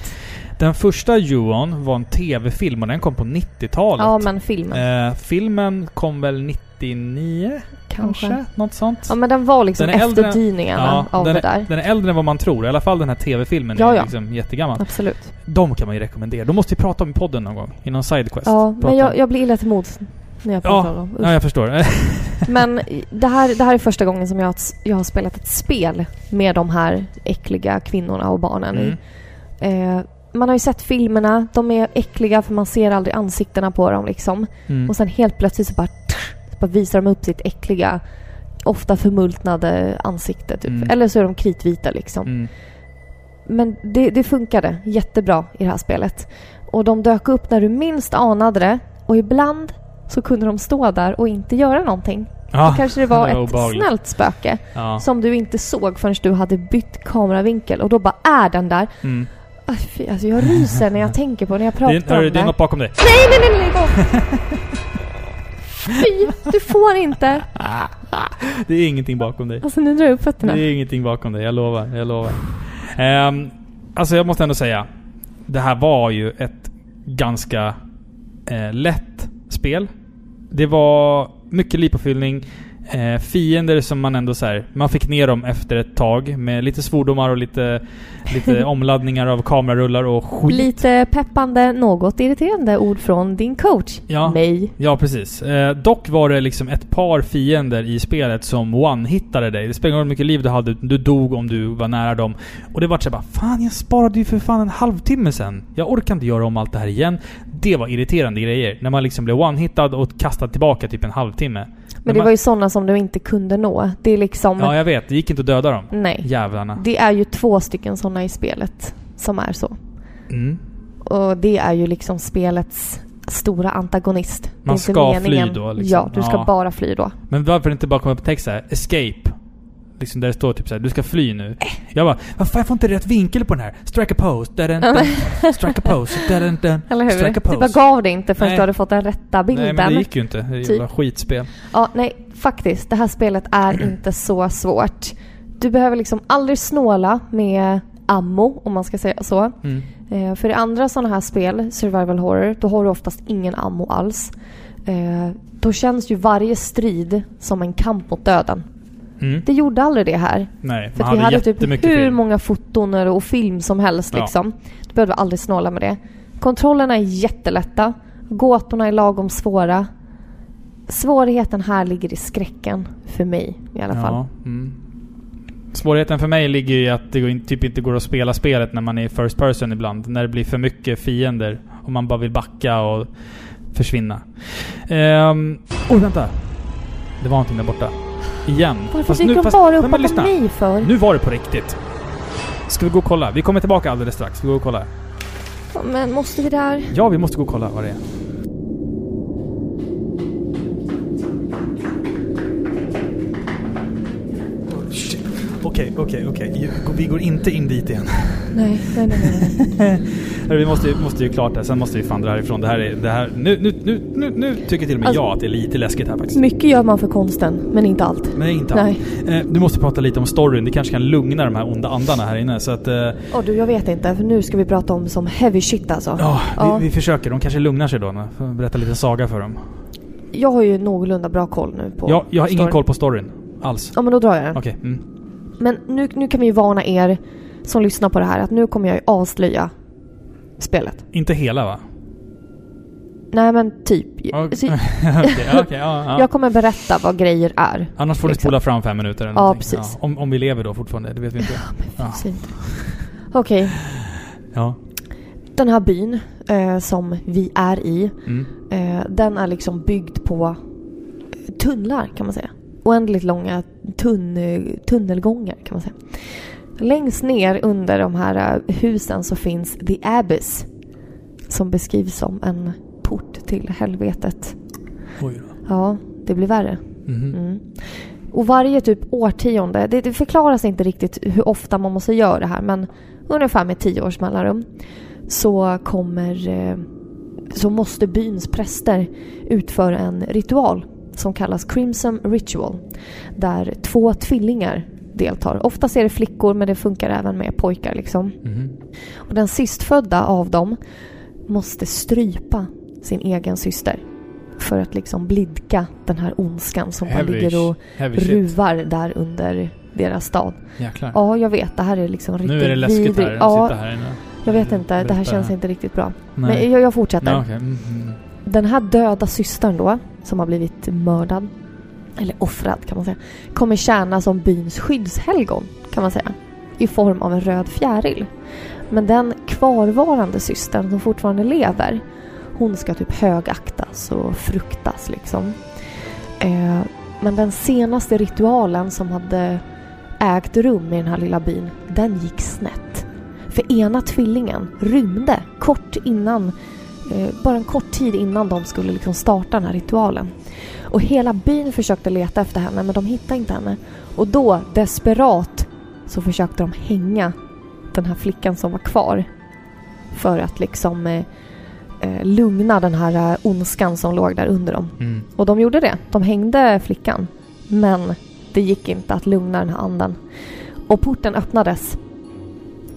Den första Juon var en TV-film och den kom på 90-talet. Ja, men filmen. eh, filmen kom väl 99? Kanske. Kanske? Något sånt? Ja, men den var liksom Den efterdyningarna av den, det där. är, den är äldre än vad man tror. I alla fall den här TV-filmen Ja, är ja. liksom jättegammal. Absolut. De kan man ju rekommendera. De måste vi prata om i podden någon gång. I någon sidequest. Ja, men jag, om- jag blir illa till mods när jag pratar om dem. Ja, jag förstår. Men det här, det här är första gången som jag, har- jag har spelat ett spel med de här äckliga kvinnorna och barnen Mm. Eh, man har ju sett filmerna, de är äckliga för man ser aldrig ansiktena på dem liksom. Mm. Och sen helt plötsligt så bara, så bara visar de upp sitt äckliga, ofta förmultnade ansikte typ. Mm. Eller så är de kritvita liksom. Mm. Men det, det funkade jättebra i det här spelet. Och de dök upp när du minst anade det. Och ibland så kunde de stå där och inte göra någonting. Ja, Då kanske det var det var ett obehagligt. snällt spöke ja. som du inte såg förrän du hade bytt kameravinkel. Och då bara är den där. Mm. Aj, fy, Alltså jag ryser när jag tänker på när jag Det, pratar är- hörru, om det är det. något bakom dig. Nej, nej, nej, nej! Fy, du får inte! Det är ingenting bakom dig. Alltså nu drar jag upp fötterna. Det är ingenting bakom dig, jag lovar. Jag lovar. Ehm, alltså jag måste ändå säga. Det här var ju ett ganska eh, lätt spel. Det var mycket livpåfyllning. Eh, fiender som man ändå så här, man fick ner dem efter ett tag med lite svordomar och lite, lite omladdningar av kamerarullar och skit. Lite peppande, något irriterande ord från din coach. Ja. Mig. Ja, precis. Eh, dock var det liksom ett par fiender i spelet som one-hittade dig. Det spelar ingen roll hur mycket liv du hade, du dog om du var nära dem. Och det var så bara Fan, jag sparade ju för fan en halvtimme sen. Jag orkar inte göra om allt det här igen. Det var irriterande grejer. När man liksom blev one-hittad och kastad tillbaka typ en halvtimme. Men det var ju sådana som du inte kunde nå. Det är liksom... Ja, jag vet. Det gick inte att döda dem. Nej. Jävlarna. Det är ju två stycken sådana i spelet som är så. Mm. Och det är ju liksom spelets stora antagonist. Man ska fly meningen. då, liksom. Ja, du ska Ja. bara fly då. Men varför inte bara komma upp text såhär, escape? Liksom där det står typ såhär, du ska fly nu. Jag bara, vad fan jag får inte rätt vinkel på den här. Strike a pose, da dun, dun. Strike a pose, da dun, dun. Eller hur? Strike a bara pose. gav det inte förrän Nej. du hade fått den rätta bilden. Nej men det gick ju inte. Det Typ. var skitspel. Ja, nej, faktiskt. Det här spelet är inte så svårt. Du behöver liksom aldrig snåla med ammo, om man ska säga så. Mm. Eh, för i andra sådana här spel, survival horror, då har du oftast ingen ammo alls. Eh, då känns ju varje strid som en kamp mot döden. Mm. Det gjorde aldrig det här. Nej, För man vi hade hade typ hur film. många foton och film som helst Ja. liksom. Du behövde aldrig snåla med det. Kontrollerna är jättelätta. Gåtorna är lagom svåra. Svårigheten här ligger i skräcken. För mig i alla fall. Ja, mm. Svårigheten för mig ligger i att det typ inte går att spela spelet när man är first person ibland. När det blir för mycket fiender och man bara vill backa och försvinna. Ehm... Oj, vänta! Det var någonting där borta. Igen. Varför Fast dyker nu- de fast- bara upp bakom lyssna. mig för? Nu var det på riktigt. Ska vi gå och kolla? Vi kommer tillbaka alldeles strax. Ska vi gå och kolla? Men måste vi där? Ja, vi måste gå och kolla vad det är. Okej, okej, okej. Vi går inte in dit igen. Nej, nej, nej. nej. Vi måste, ju- måste ju klart det. Sen måste vi fan dra härifrån. Det här är... Det här, nu, nu, nu, nu, nu tycker till och med Alltså- jag att det är lite läskigt här faktiskt. Mycket gör man för konsten, men inte allt. Men inte Nej. allt. Eh, du måste prata lite om storyn. Det kanske kan lugna de här onda andarna här inne. Så att... Eh, Åh du, jag vet inte. För nu ska vi prata om som heavy shit alltså. ja, Ja. Vi, vi försöker. De kanske lugnar sig då. berätta lite saga för dem. Jag har ju någorlunda bra koll nu på Jag, jag har ingen storyn. koll på storyn. Alls. Ja, men då drar jag den. Okej. Mm. Men nu, nu kan vi ju varna er som lyssnar på det här att nu kommer jag ju avslöja spelet. Inte hela va? Nej men typ. Så okej, okej, ja, ja. Jag kommer berätta vad grejer är. Annars får ni liksom. spola fram fem minuter eller Ja, någonting. precis. om, om vi lever då fortfarande, det vet vi inte. Ja. Fint. Okej, Ja. den här byn eh, som vi är i, Mm. eh, den är liksom byggd på tunnlar kan man säga. Oändligt långa tunn, tunnelgångar kan man säga. Längst ner under de här eh, husen så finns The Abyss. Som beskrivs som en port till helvetet. Oj då. Ja, det blir värre. Mhm. Mm. Och varje typ årtionde, det, det förklaras inte riktigt hur ofta man måste göra det här men ungefär med tio års mellanrum så kommer eh, så måste byns präster utföra en ritual som kallas Crimson Ritual där två tvillingar deltar. Oftast är det flickor men det funkar även med pojkar liksom. Mhm. Och den sistfödda av dem måste strypa sin egen syster för att liksom blidka den här ondskan som bara ligger och ruvar där under deras stad. Jäklar. Ja, jag vet. Det här är liksom riktigt nu är det läskigt vidrigt. här. Ja, här inne. jag vet inte. Det här känns inte riktigt bra. Nej. Men jag, jag fortsätter. Nej, okej. Mm, mm. Den här döda systern då, som har blivit mördad, eller offrad kan man säga, kommer tjäna som byns skyddshelgon, kan man säga, i form av en röd fjäril. Men den kvarvarande systern som fortfarande lever, hon ska typ högaktas och fruktas liksom. Eh, men den senaste ritualen som hade ägt rum i den här lilla byn, den gick snett. För ena tvillingen rymde kort innan bara en kort tid innan de skulle liksom starta den här ritualen. Och hela byn försökte leta efter henne men de hittade inte henne. Och då, desperat, så försökte de hänga den här flickan som var kvar. För att liksom eh, eh, lugna den här eh, ondskan som låg där under dem. Mm. Och de gjorde det. De hängde flickan. Men det gick inte att lugna den här anden. Och porten öppnades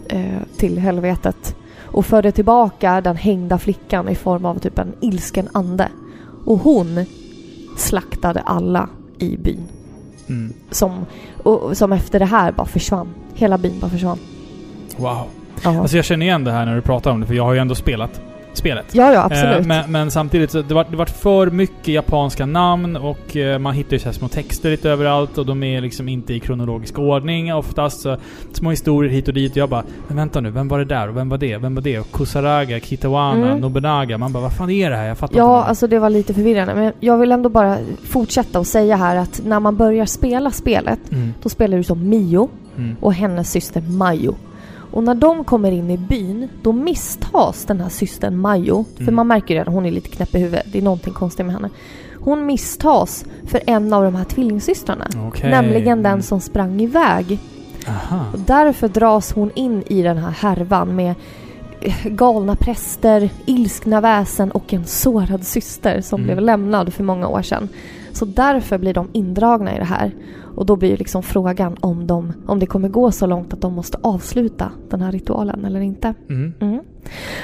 eh, till helvetet och förde tillbaka den hängda flickan i form av typ en ilsken ande. Och hon slaktade alla i byn. Mm. Som, och, som efter det här bara försvann. Hela byn bara försvann. Wow. Ja, Alltså jag känner igen det här när du pratar om det, för jag har ju ändå spelat spelet. ja, ja absolut. Eh, men, men samtidigt så det var det var för mycket japanska namn och eh, man hittar ju så här små texter lite överallt och de är liksom inte i kronologisk ordning oftast. Så små historier hit och dit och jag bara Men vänta nu, vem var det där? Och vem var det? Vem var det? Och Kusaraga, Kitawana, Mm. Nobunaga. Man bara vad fan är det här? Jag fattar Ja, inte. alltså det var lite förvirrande. Men jag vill ändå bara fortsätta och säga här att när man börjar spela spelet Mm, då spelar du som Mio mm, och hennes syster Majo. Och när de kommer in i byn, då misstas den här systern Majo. För Mm. man märker ju redan, hon är lite knäpp i huvudet. Det är någonting konstigt med henne. Hon misstas för en av de här tvillingsystrarna. Okej. Nämligen den som sprang iväg. Aha. Och därför dras hon in i den här härvan med eh, galna präster, ilskna väsen och en sårad syster som Mm. blev lämnad för många år sedan. Så därför blir de indragna i det här. Och då blir ju liksom frågan om, de, om det kommer gå så långt att de måste avsluta den här ritualen eller inte. Mm. Mm.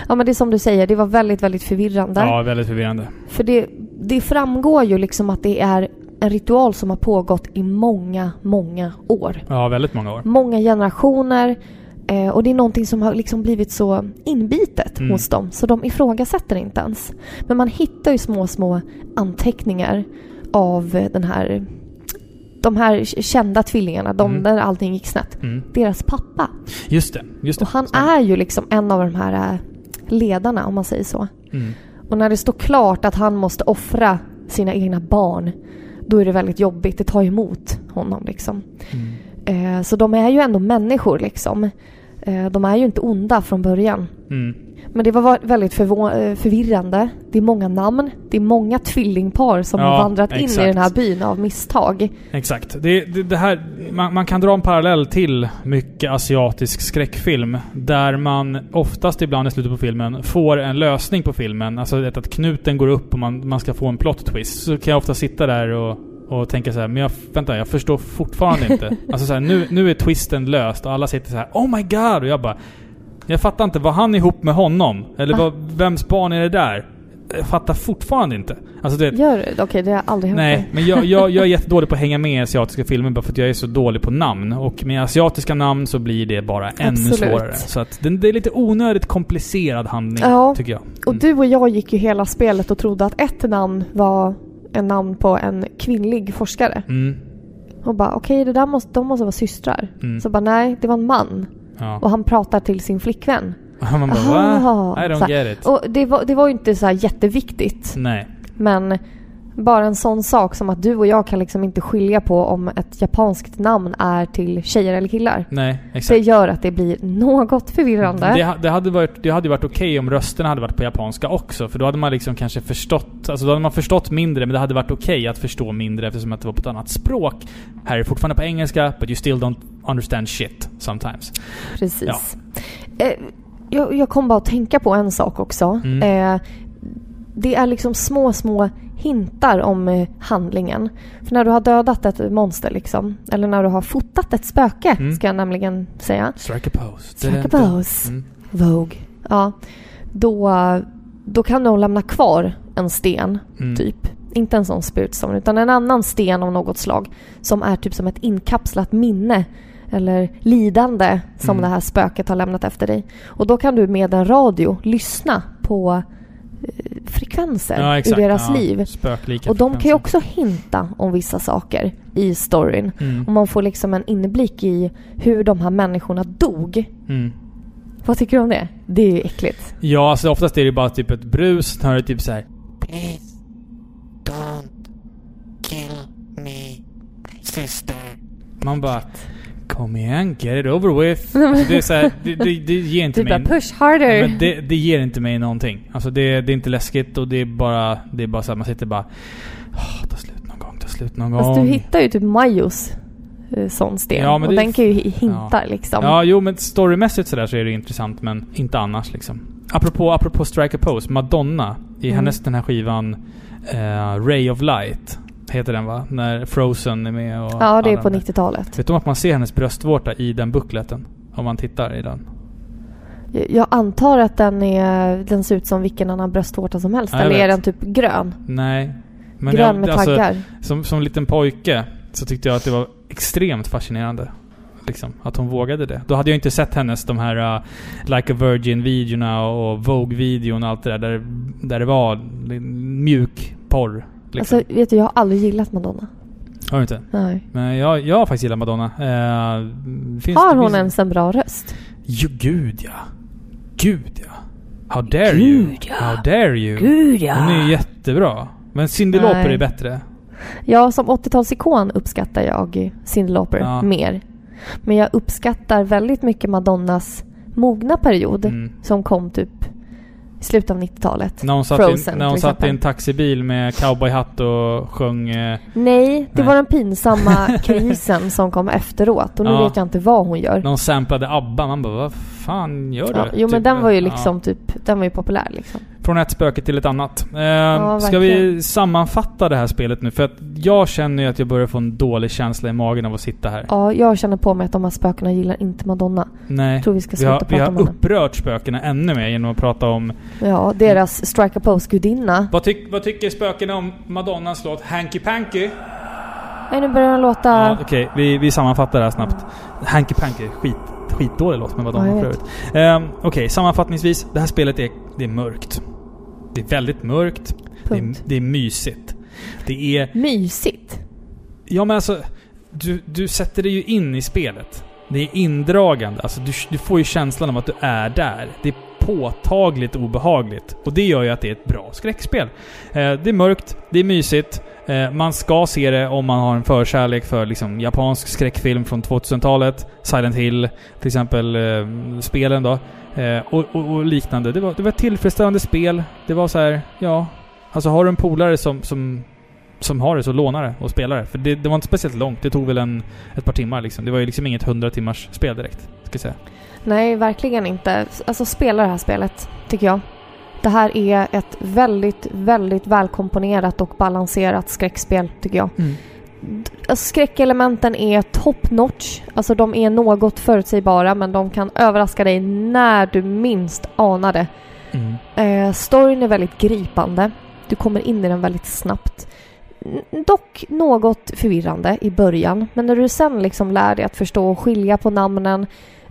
Ja men det är som du säger, det var väldigt, väldigt förvirrande. Ja, väldigt förvirrande. För det, det framgår ju liksom att det är en ritual som har pågått i många, många år. Ja, väldigt många år. Många generationer. Eh, och det är någonting som har liksom blivit så inbitet Mm. hos dem. Så de ifrågasätter inte ens. Men man hittar ju små, små anteckningar av den här de här kända tvillingarna, de Mm. där allting gick snett. Mm. Deras pappa. Just det, just det. Och han Stämmer. är ju liksom en av de här eh, ledarna, om man säger så. Mm. Och när det står klart att han måste offra sina egna barn, då är det väldigt jobbigt. Det tar emot honom liksom. Mm. Eh, så de är ju ändå människor liksom. Eh, de är ju inte onda från början. Mm. Men det var va- väldigt eh, förvirrande. Det är många namn. Det är många tvillingpar som Ja, har vandrat in i exakt. den här byn av misstag. Exakt. Det, det, det här, man, man kan dra en parallell till mycket asiatisk skräckfilm. Där man oftast ibland i slutet på filmen får en lösning på filmen. Alltså att knuten går upp och man, man ska få en plot twist. Så kan jag ofta sitta där och, och tänka så här, men jag, vänta, jag förstår fortfarande inte. Alltså så här, nu, nu är twisten löst och alla sitter så här, Oh my god! Och jag bara, jag fattar inte, var han ihop med honom? Eller Ah. vad, vems barn är det där? Jag fattar fortfarande inte. Alltså det, Gör? Okej, det har aldrig hänt Nej, mig. men jag, jag, jag är jättedålig på att hänga med i asiatiska filmer bara för att jag är så dålig på namn. Och med asiatiska namn så blir det bara ännu Absolut. svårare. Så att det, det är lite onödigt komplicerad handling, Ja. tycker jag. Och Mm. du och jag gick ju hela spelet och trodde att ett namn var en namn på en kvinnlig forskare. Mm. Och bara okej, det där måste, de måste vara systrar. Mm. Så bara nej, det var en man. Ja. Och han pratar till sin flickvän. Man bara Aha. va? I don't get it. Och det var, det var ju inte så jätteviktigt. Nej. Men bara en sån sak som att du och jag kan liksom inte skilja på om ett japanskt namn är till tjejer eller killar. Nej, Det exakt. gör att det blir något förvirrande. Det, det hade varit, det hade varit okej om rösterna hade varit på japanska också. För då hade man liksom kanske förstått... Alltså då hade man förstått mindre, men det hade varit okej att förstå mindre eftersom att det var på ett annat språk. Här är det fortfarande på engelska, but you still don't understand shit sometimes. Precis. Eh, jag, jag kom bara att tänka på en sak också. Mm. Eh, det är liksom små, små hintar om eh, handlingen. För när du har dödat ett monster liksom, eller när du har fotat ett spöke, Mm. ska jag nämligen säga. Strike a pose. Strike a pose. Mm. Vogue. Ja. Då, då kan de lämna kvar en sten, Mm. typ. Inte en sån spirit stone, utan en annan sten av något slag. Som är typ som ett inkapslat minne. Eller lidande som Mm. det här spöket har lämnat efter dig. Och då kan du med en radio lyssna på frekvenser Ja, exakt. deras ja. liv. Spöklika Och de kan ju också hinta om vissa saker i storyn. Mm. Och man får liksom en inblick i hur de här människorna dog. Mm. Vad tycker du om det? Det är ju äckligt. Ja, alltså oftast är det bara typ ett brus. Sen hör du typ så här. Please don't kill me, sister. Man bara... Kom igen, get it over with. Alltså, det är så här, det, det, det ger inte Du bara mig... push harder. Men det, det ger inte mig någonting. Alltså det, det är inte läskigt och det är bara... Det är bara så här, man sitter bara... "Åh, ta slut någon gång, ta slut någon gång. du hittar ju typ Majos eh, sån sten. Ja, och den kan ju hi- hinta liksom. Ja, jo men storymässigt sådär så är det intressant men inte annars liksom. Apropå, apropå Strike a Pose, Madonna i Mm. hennes den här skivan eh, Ray of Light heter den va? När Frozen är med och... Ja, det är på de där. 90-talet. Vet du att man ser hennes bröstvårta i den buckleten? Om man tittar i den. Jag- antar att den, är, den ser ut som vilken annan bröstvårta som helst. Ja, Eller är den typ grön? Nej. Men grön jag, med alltså, taggar. som, som liten pojke så tyckte jag att det var extremt fascinerande. Liksom, att hon vågade det. Då hade jag inte sett hennes de här uh, Like a Virgin-videorna och Vogue-videon och allt det där. Där, där det var mjuk porr. Liksom. Alltså, vet du, jag har aldrig gillat Madonna. har du inte? Nej. Men jag, jag har faktiskt gillat Madonna. Eh, Har det hon finns, ens en bra röst? Jo, gud ja. Gud ja. How dare Gud, you? ja. How dare you? Gud Hon är ju jättebra. Men Cyndi. Lauper är bättre. Ja, som 80-talsikon uppskattar jag Cyndi Lauper Ja. mer. Men jag uppskattar väldigt mycket Madonnas mogna period Mm. som kom typ i slutet av 90-talet. När hon satt, Frozen, i, när hon satt i en taxibil med cowboyhatt och sjöng... Eh, Nej, det Nej. var den pinsamma krisen som kom efteråt. Och nu Ja. vet jag inte vad hon gör. när hon samplade ABBA. Man bara, vad fan gör du? Ja, jo men Typ, den var ju ja. liksom typ, den var ju populär liksom. Från ett spöke till ett annat. Eh, ska vi sammanfatta det här spelet nu? För att jag känner ju att jag börjar få en dålig känsla i magen av att sitta här. Ja, jag känner på mig att de här spökena gillar inte Madonna. Nej. Jag tror vi ska Vi sluta har, vi prata har om henne. upprört spökena ännu mer genom att prata om... Ja, deras strike a pose-gudinna. Vad, tyck, vad tycker spökena om Madonnas låt Hanky Panky? Nej, nu börjar den låta... Ja, Okej, vi, vi sammanfattar det här snabbt. Hanky Panky, skit, skitdålig låt med Madonna Ja, för övrigt. Um, Okej, sammanfattningsvis. Det här spelet är, det är mörkt. Det är väldigt mörkt. Det är, det är mysigt. Det är... Mysigt. Ja men alltså, du, du sätter dig ju in i spelet. Det är indragande. Alltså du, du får ju känslan av att du är där. Det är påtagligt obehagligt. Och det gör ju att det är ett bra skräckspel. Eh, det är mörkt, det är mysigt. Eh, man ska se det om man har en förkärlek för liksom, japansk skräckfilm från 2000-talet. Silent Hill, till exempel eh, spelen då. Eh, och, och, och liknande. Det var, det var ett tillfredsställande spel. Det var så här, ja... Alltså har du en polare som, som som har det så låna det och spela det. För det, det var inte speciellt långt. Det tog väl en, ett par timmar liksom. Det var ju liksom inget 100 timmars spel direkt. Ska säga. Nej, verkligen inte. Alltså spela det här spelet, tycker jag. Det här är ett väldigt, väldigt välkomponerat och balanserat skräckspel, tycker jag. Alltså, skräckelementen är top notch. Alltså de är något förutsägbara men de kan överraska dig när du minst anar det. Mm. Eh, storyn är väldigt gripande. Du kommer in i den väldigt snabbt. Dock något förvirrande i början. Men när du sen liksom lär dig att förstå och skilja på namnen.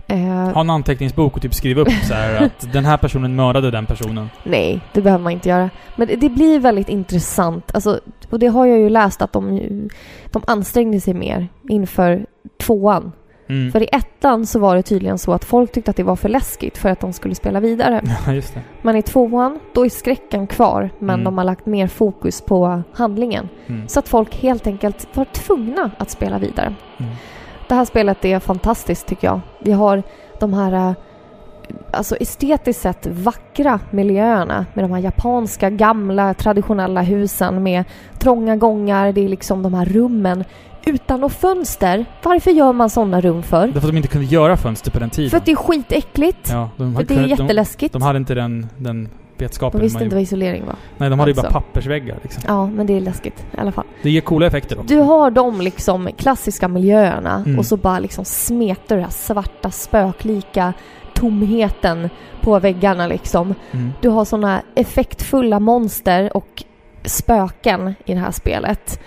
Eh, Ha en anteckningsbok och typ skriva upp så här att den här personen mördade den personen. nej, det behöver man inte göra. Men det, det blir väldigt intressant. Alltså, och det har jag ju läst att de, de ansträngde sig mer inför tvåan. Mm. För i ettan så var det tydligen så att folk tyckte att det var för läskigt för att de skulle spela vidare. Ja, just det. Men i tvåan, då är skräcken kvar men Mm. de har lagt mer fokus på handlingen. Mm. Så att folk helt enkelt var tvungna att spela vidare. Det här spelet är fantastiskt tycker jag. Vi har de här eh, alltså estetiskt sett vackra miljöerna med de här japanska gamla traditionella husen med trånga gångar. Det är liksom de här rummen utan något fönster. Varför gör man sådana rum för? Därför att de inte kunde göra fönster på den tiden. För att det är skitäckligt. ja, de, För det är kunnat- de, jätteläskigt. de hade inte den, den De vetskapen. visste man inte gjorde. vad isolering var. Nej, de hade ju bara alltså. pappersväggar liksom. Ja, men det är läskigt i alla fall. Det ger coola effekter också. Du har de liksom klassiska miljöerna Mm. och så bara liksom smetar det här svarta spöklika tomheten på väggarna liksom. Mm. Du har såna effektfulla monster och spöken i det här spelet.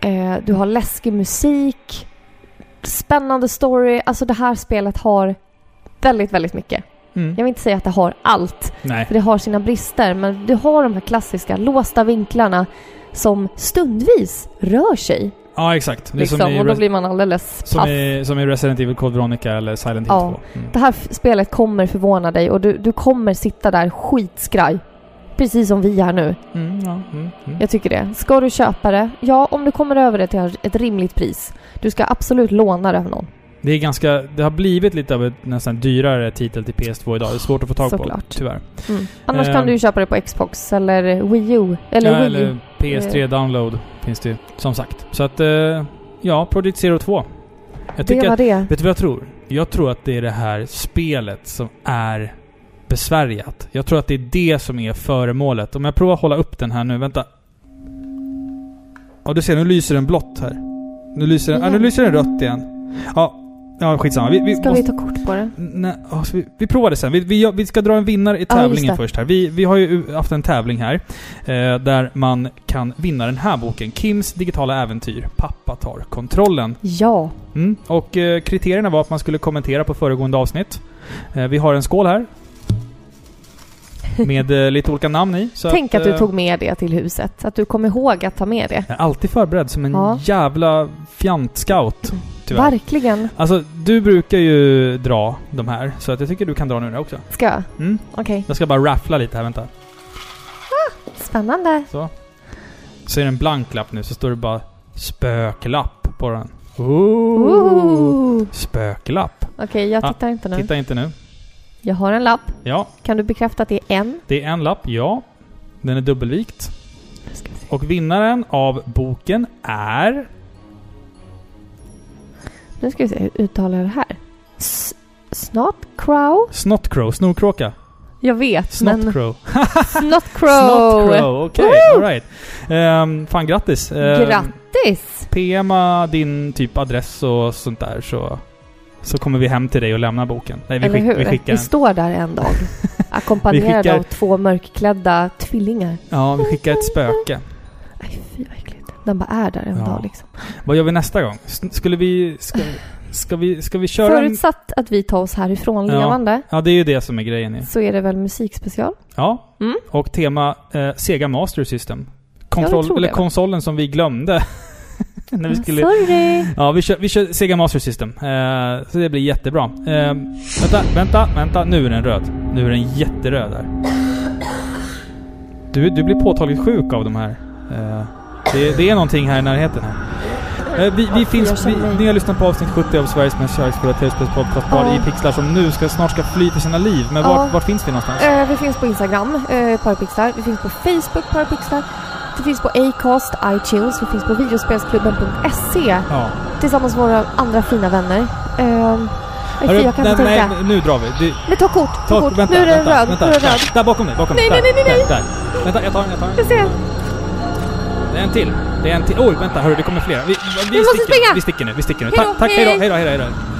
Eh, du har läskig musik, spännande story. Alltså det här spelet har väldigt, väldigt mycket. Mm. Jag vill inte säga att det har allt, Nej. för det har sina brister, men du har de här klassiska låsta vinklarna som stundvis rör sig. Ja, exakt. Det Liksom, som, i, och då blir man alldeles som, paff. i, som i Resident Evil Code Veronica eller Silent Hill Ja. 2. Mm. Det här spelet kommer förvåna dig och du, du kommer sitta där skitskraj. Precis som vi är nu. Mm, ja, mm, mm. Jag tycker det. Ska du köpa det? Ja, om du kommer över det till ett rimligt pris. Du ska absolut låna det av någon. Det är ganska... Det har blivit lite av ett nästan dyrare titel till PS2 idag. Det är svårt att få tag på, Såklart. tyvärr. Mm. Annars Ehm. kan du ju köpa det på Xbox eller Wii U. Eller ja, Wii. eller PS3 Eh. download finns det ju, som sagt. Så att, eh, ja, Project Zero 2. Jag det var att, det. Vet du vad jag tror? Jag tror att det är det här spelet som är besvärjat. Jag tror att det är det som är föremålet. Om jag provar att hålla upp den här nu, vänta. Ja, du ser, nu lyser den blått här. Nu lyser den, ja, nu Igen. lyser den rött igen. Ja, ja skitsamma. Vi, vi Ska måste, vi ta kort på det? Nej, alltså, vi, vi provar det sen. Vi, vi, vi ska dra en vinnare i tävlingen det. först här. Vi, vi har ju haft en tävling här. Eh, där man kan vinna den här boken. Kims digitala äventyr. Pappa tar kontrollen. Ja. Mm. Och eh, kriterierna var att man skulle kommentera på föregående avsnitt. Eh, vi har en skål här. Med eh, lite olika namn i. Tänk att, du eh, tog med det till huset. Att du kom ihåg att ta med det. Jag är alltid förberedd som en Ja. jävla fjant-scout. Tyvärr. Verkligen. Alltså, du brukar ju dra de här. Så att jag tycker du kan dra nu också. Ska jag? Mm. Okej. Jag ska bara raffla lite här, vänta. Spännande. Så. Så är det en blank lapp nu, så står det bara spöklapp på den. Ooh. Ooh. Spöklapp. Okej, jag Ah, tittar inte nu. Titta inte nu. Jag har en lapp. Ja, Kan du bekräfta att det är en? det är en lapp, ja. Den är dubbelvikt. Och vinnaren av boken är... Nu ska vi se, hur uttalar jag det här? S- Snot crow? Snottcrow, snorkråka. Jag vet, men... Snottcrow. Snot crow! Snottcrow, okej. Woo! alright. Um, fan grattis. Um, Grattis! PMa din typ adress och sånt där så... Så kommer vi hem till dig och lämnar boken. Nej, vi, Eller skick, hur? vi skickar en, står där en dag. Ackompanjerade skickar- av två mörkklädda tvillingar. Ja, vi skickar ett spöke. Nej, fy. Den bara är där en Ja. dag liksom. Vad gör vi nästa gång? Skulle vi... Ska, ska vi, ska vi köra en... Förutsatt att vi tar oss härifrån Ja. levande Ja, det är ju det som är grejen ju. så är det väl musikspecial? Ja. Mm. Och tema eh, Sega Master System. Kontroll, eller det. konsolen som vi glömde. När vi skulle... Sorry! Ja, vi kör, vi kör Sega Master System. Eh, så det blir jättebra. Eh, vänta, vänta, vänta. Nu är den röd. Nu är den jätteröd där. Du, du blir påtagligt sjuk av de här. Eh, det, det är någonting här i närheten här. Eh, vi, vi finns... Vi, ni har lyssnat på avsnitt 70 av Sveriges mest kärleksfulla tv-spelspodcast Ja. i Pixlar som nu ska, snart ska fly till sina liv. Men Ja. vart, vart finns vi någonstans? Eh, vi finns på Instagram, eh, Parapixlar. Vi finns på Facebook, Parapixlar. Det finns på Acast, iTunes. Vi finns på videospelsklubben.se Ja. tillsammans med våra andra fina vänner. Eh, nej, Hörru, jag kan nej, inte tänka. nej, nu drar vi. Du, Men ta kort, ta, ta, kort. vänta, nu är den vänta, röd, vänta, nu är den där, röd. där bakom dig, bakom Nej, dig. nej, Där, nej, nej, Där, där. Vänta, jag tar den, jag tar den. Jag ser. Det är en till. Det är en till. Oj, vänta, hörru, det kommer flera. Vi, vi, måste sticker, springa. vi sticker nu, vi sticker nu. Hej då, Tack, hej. hej då, hej då,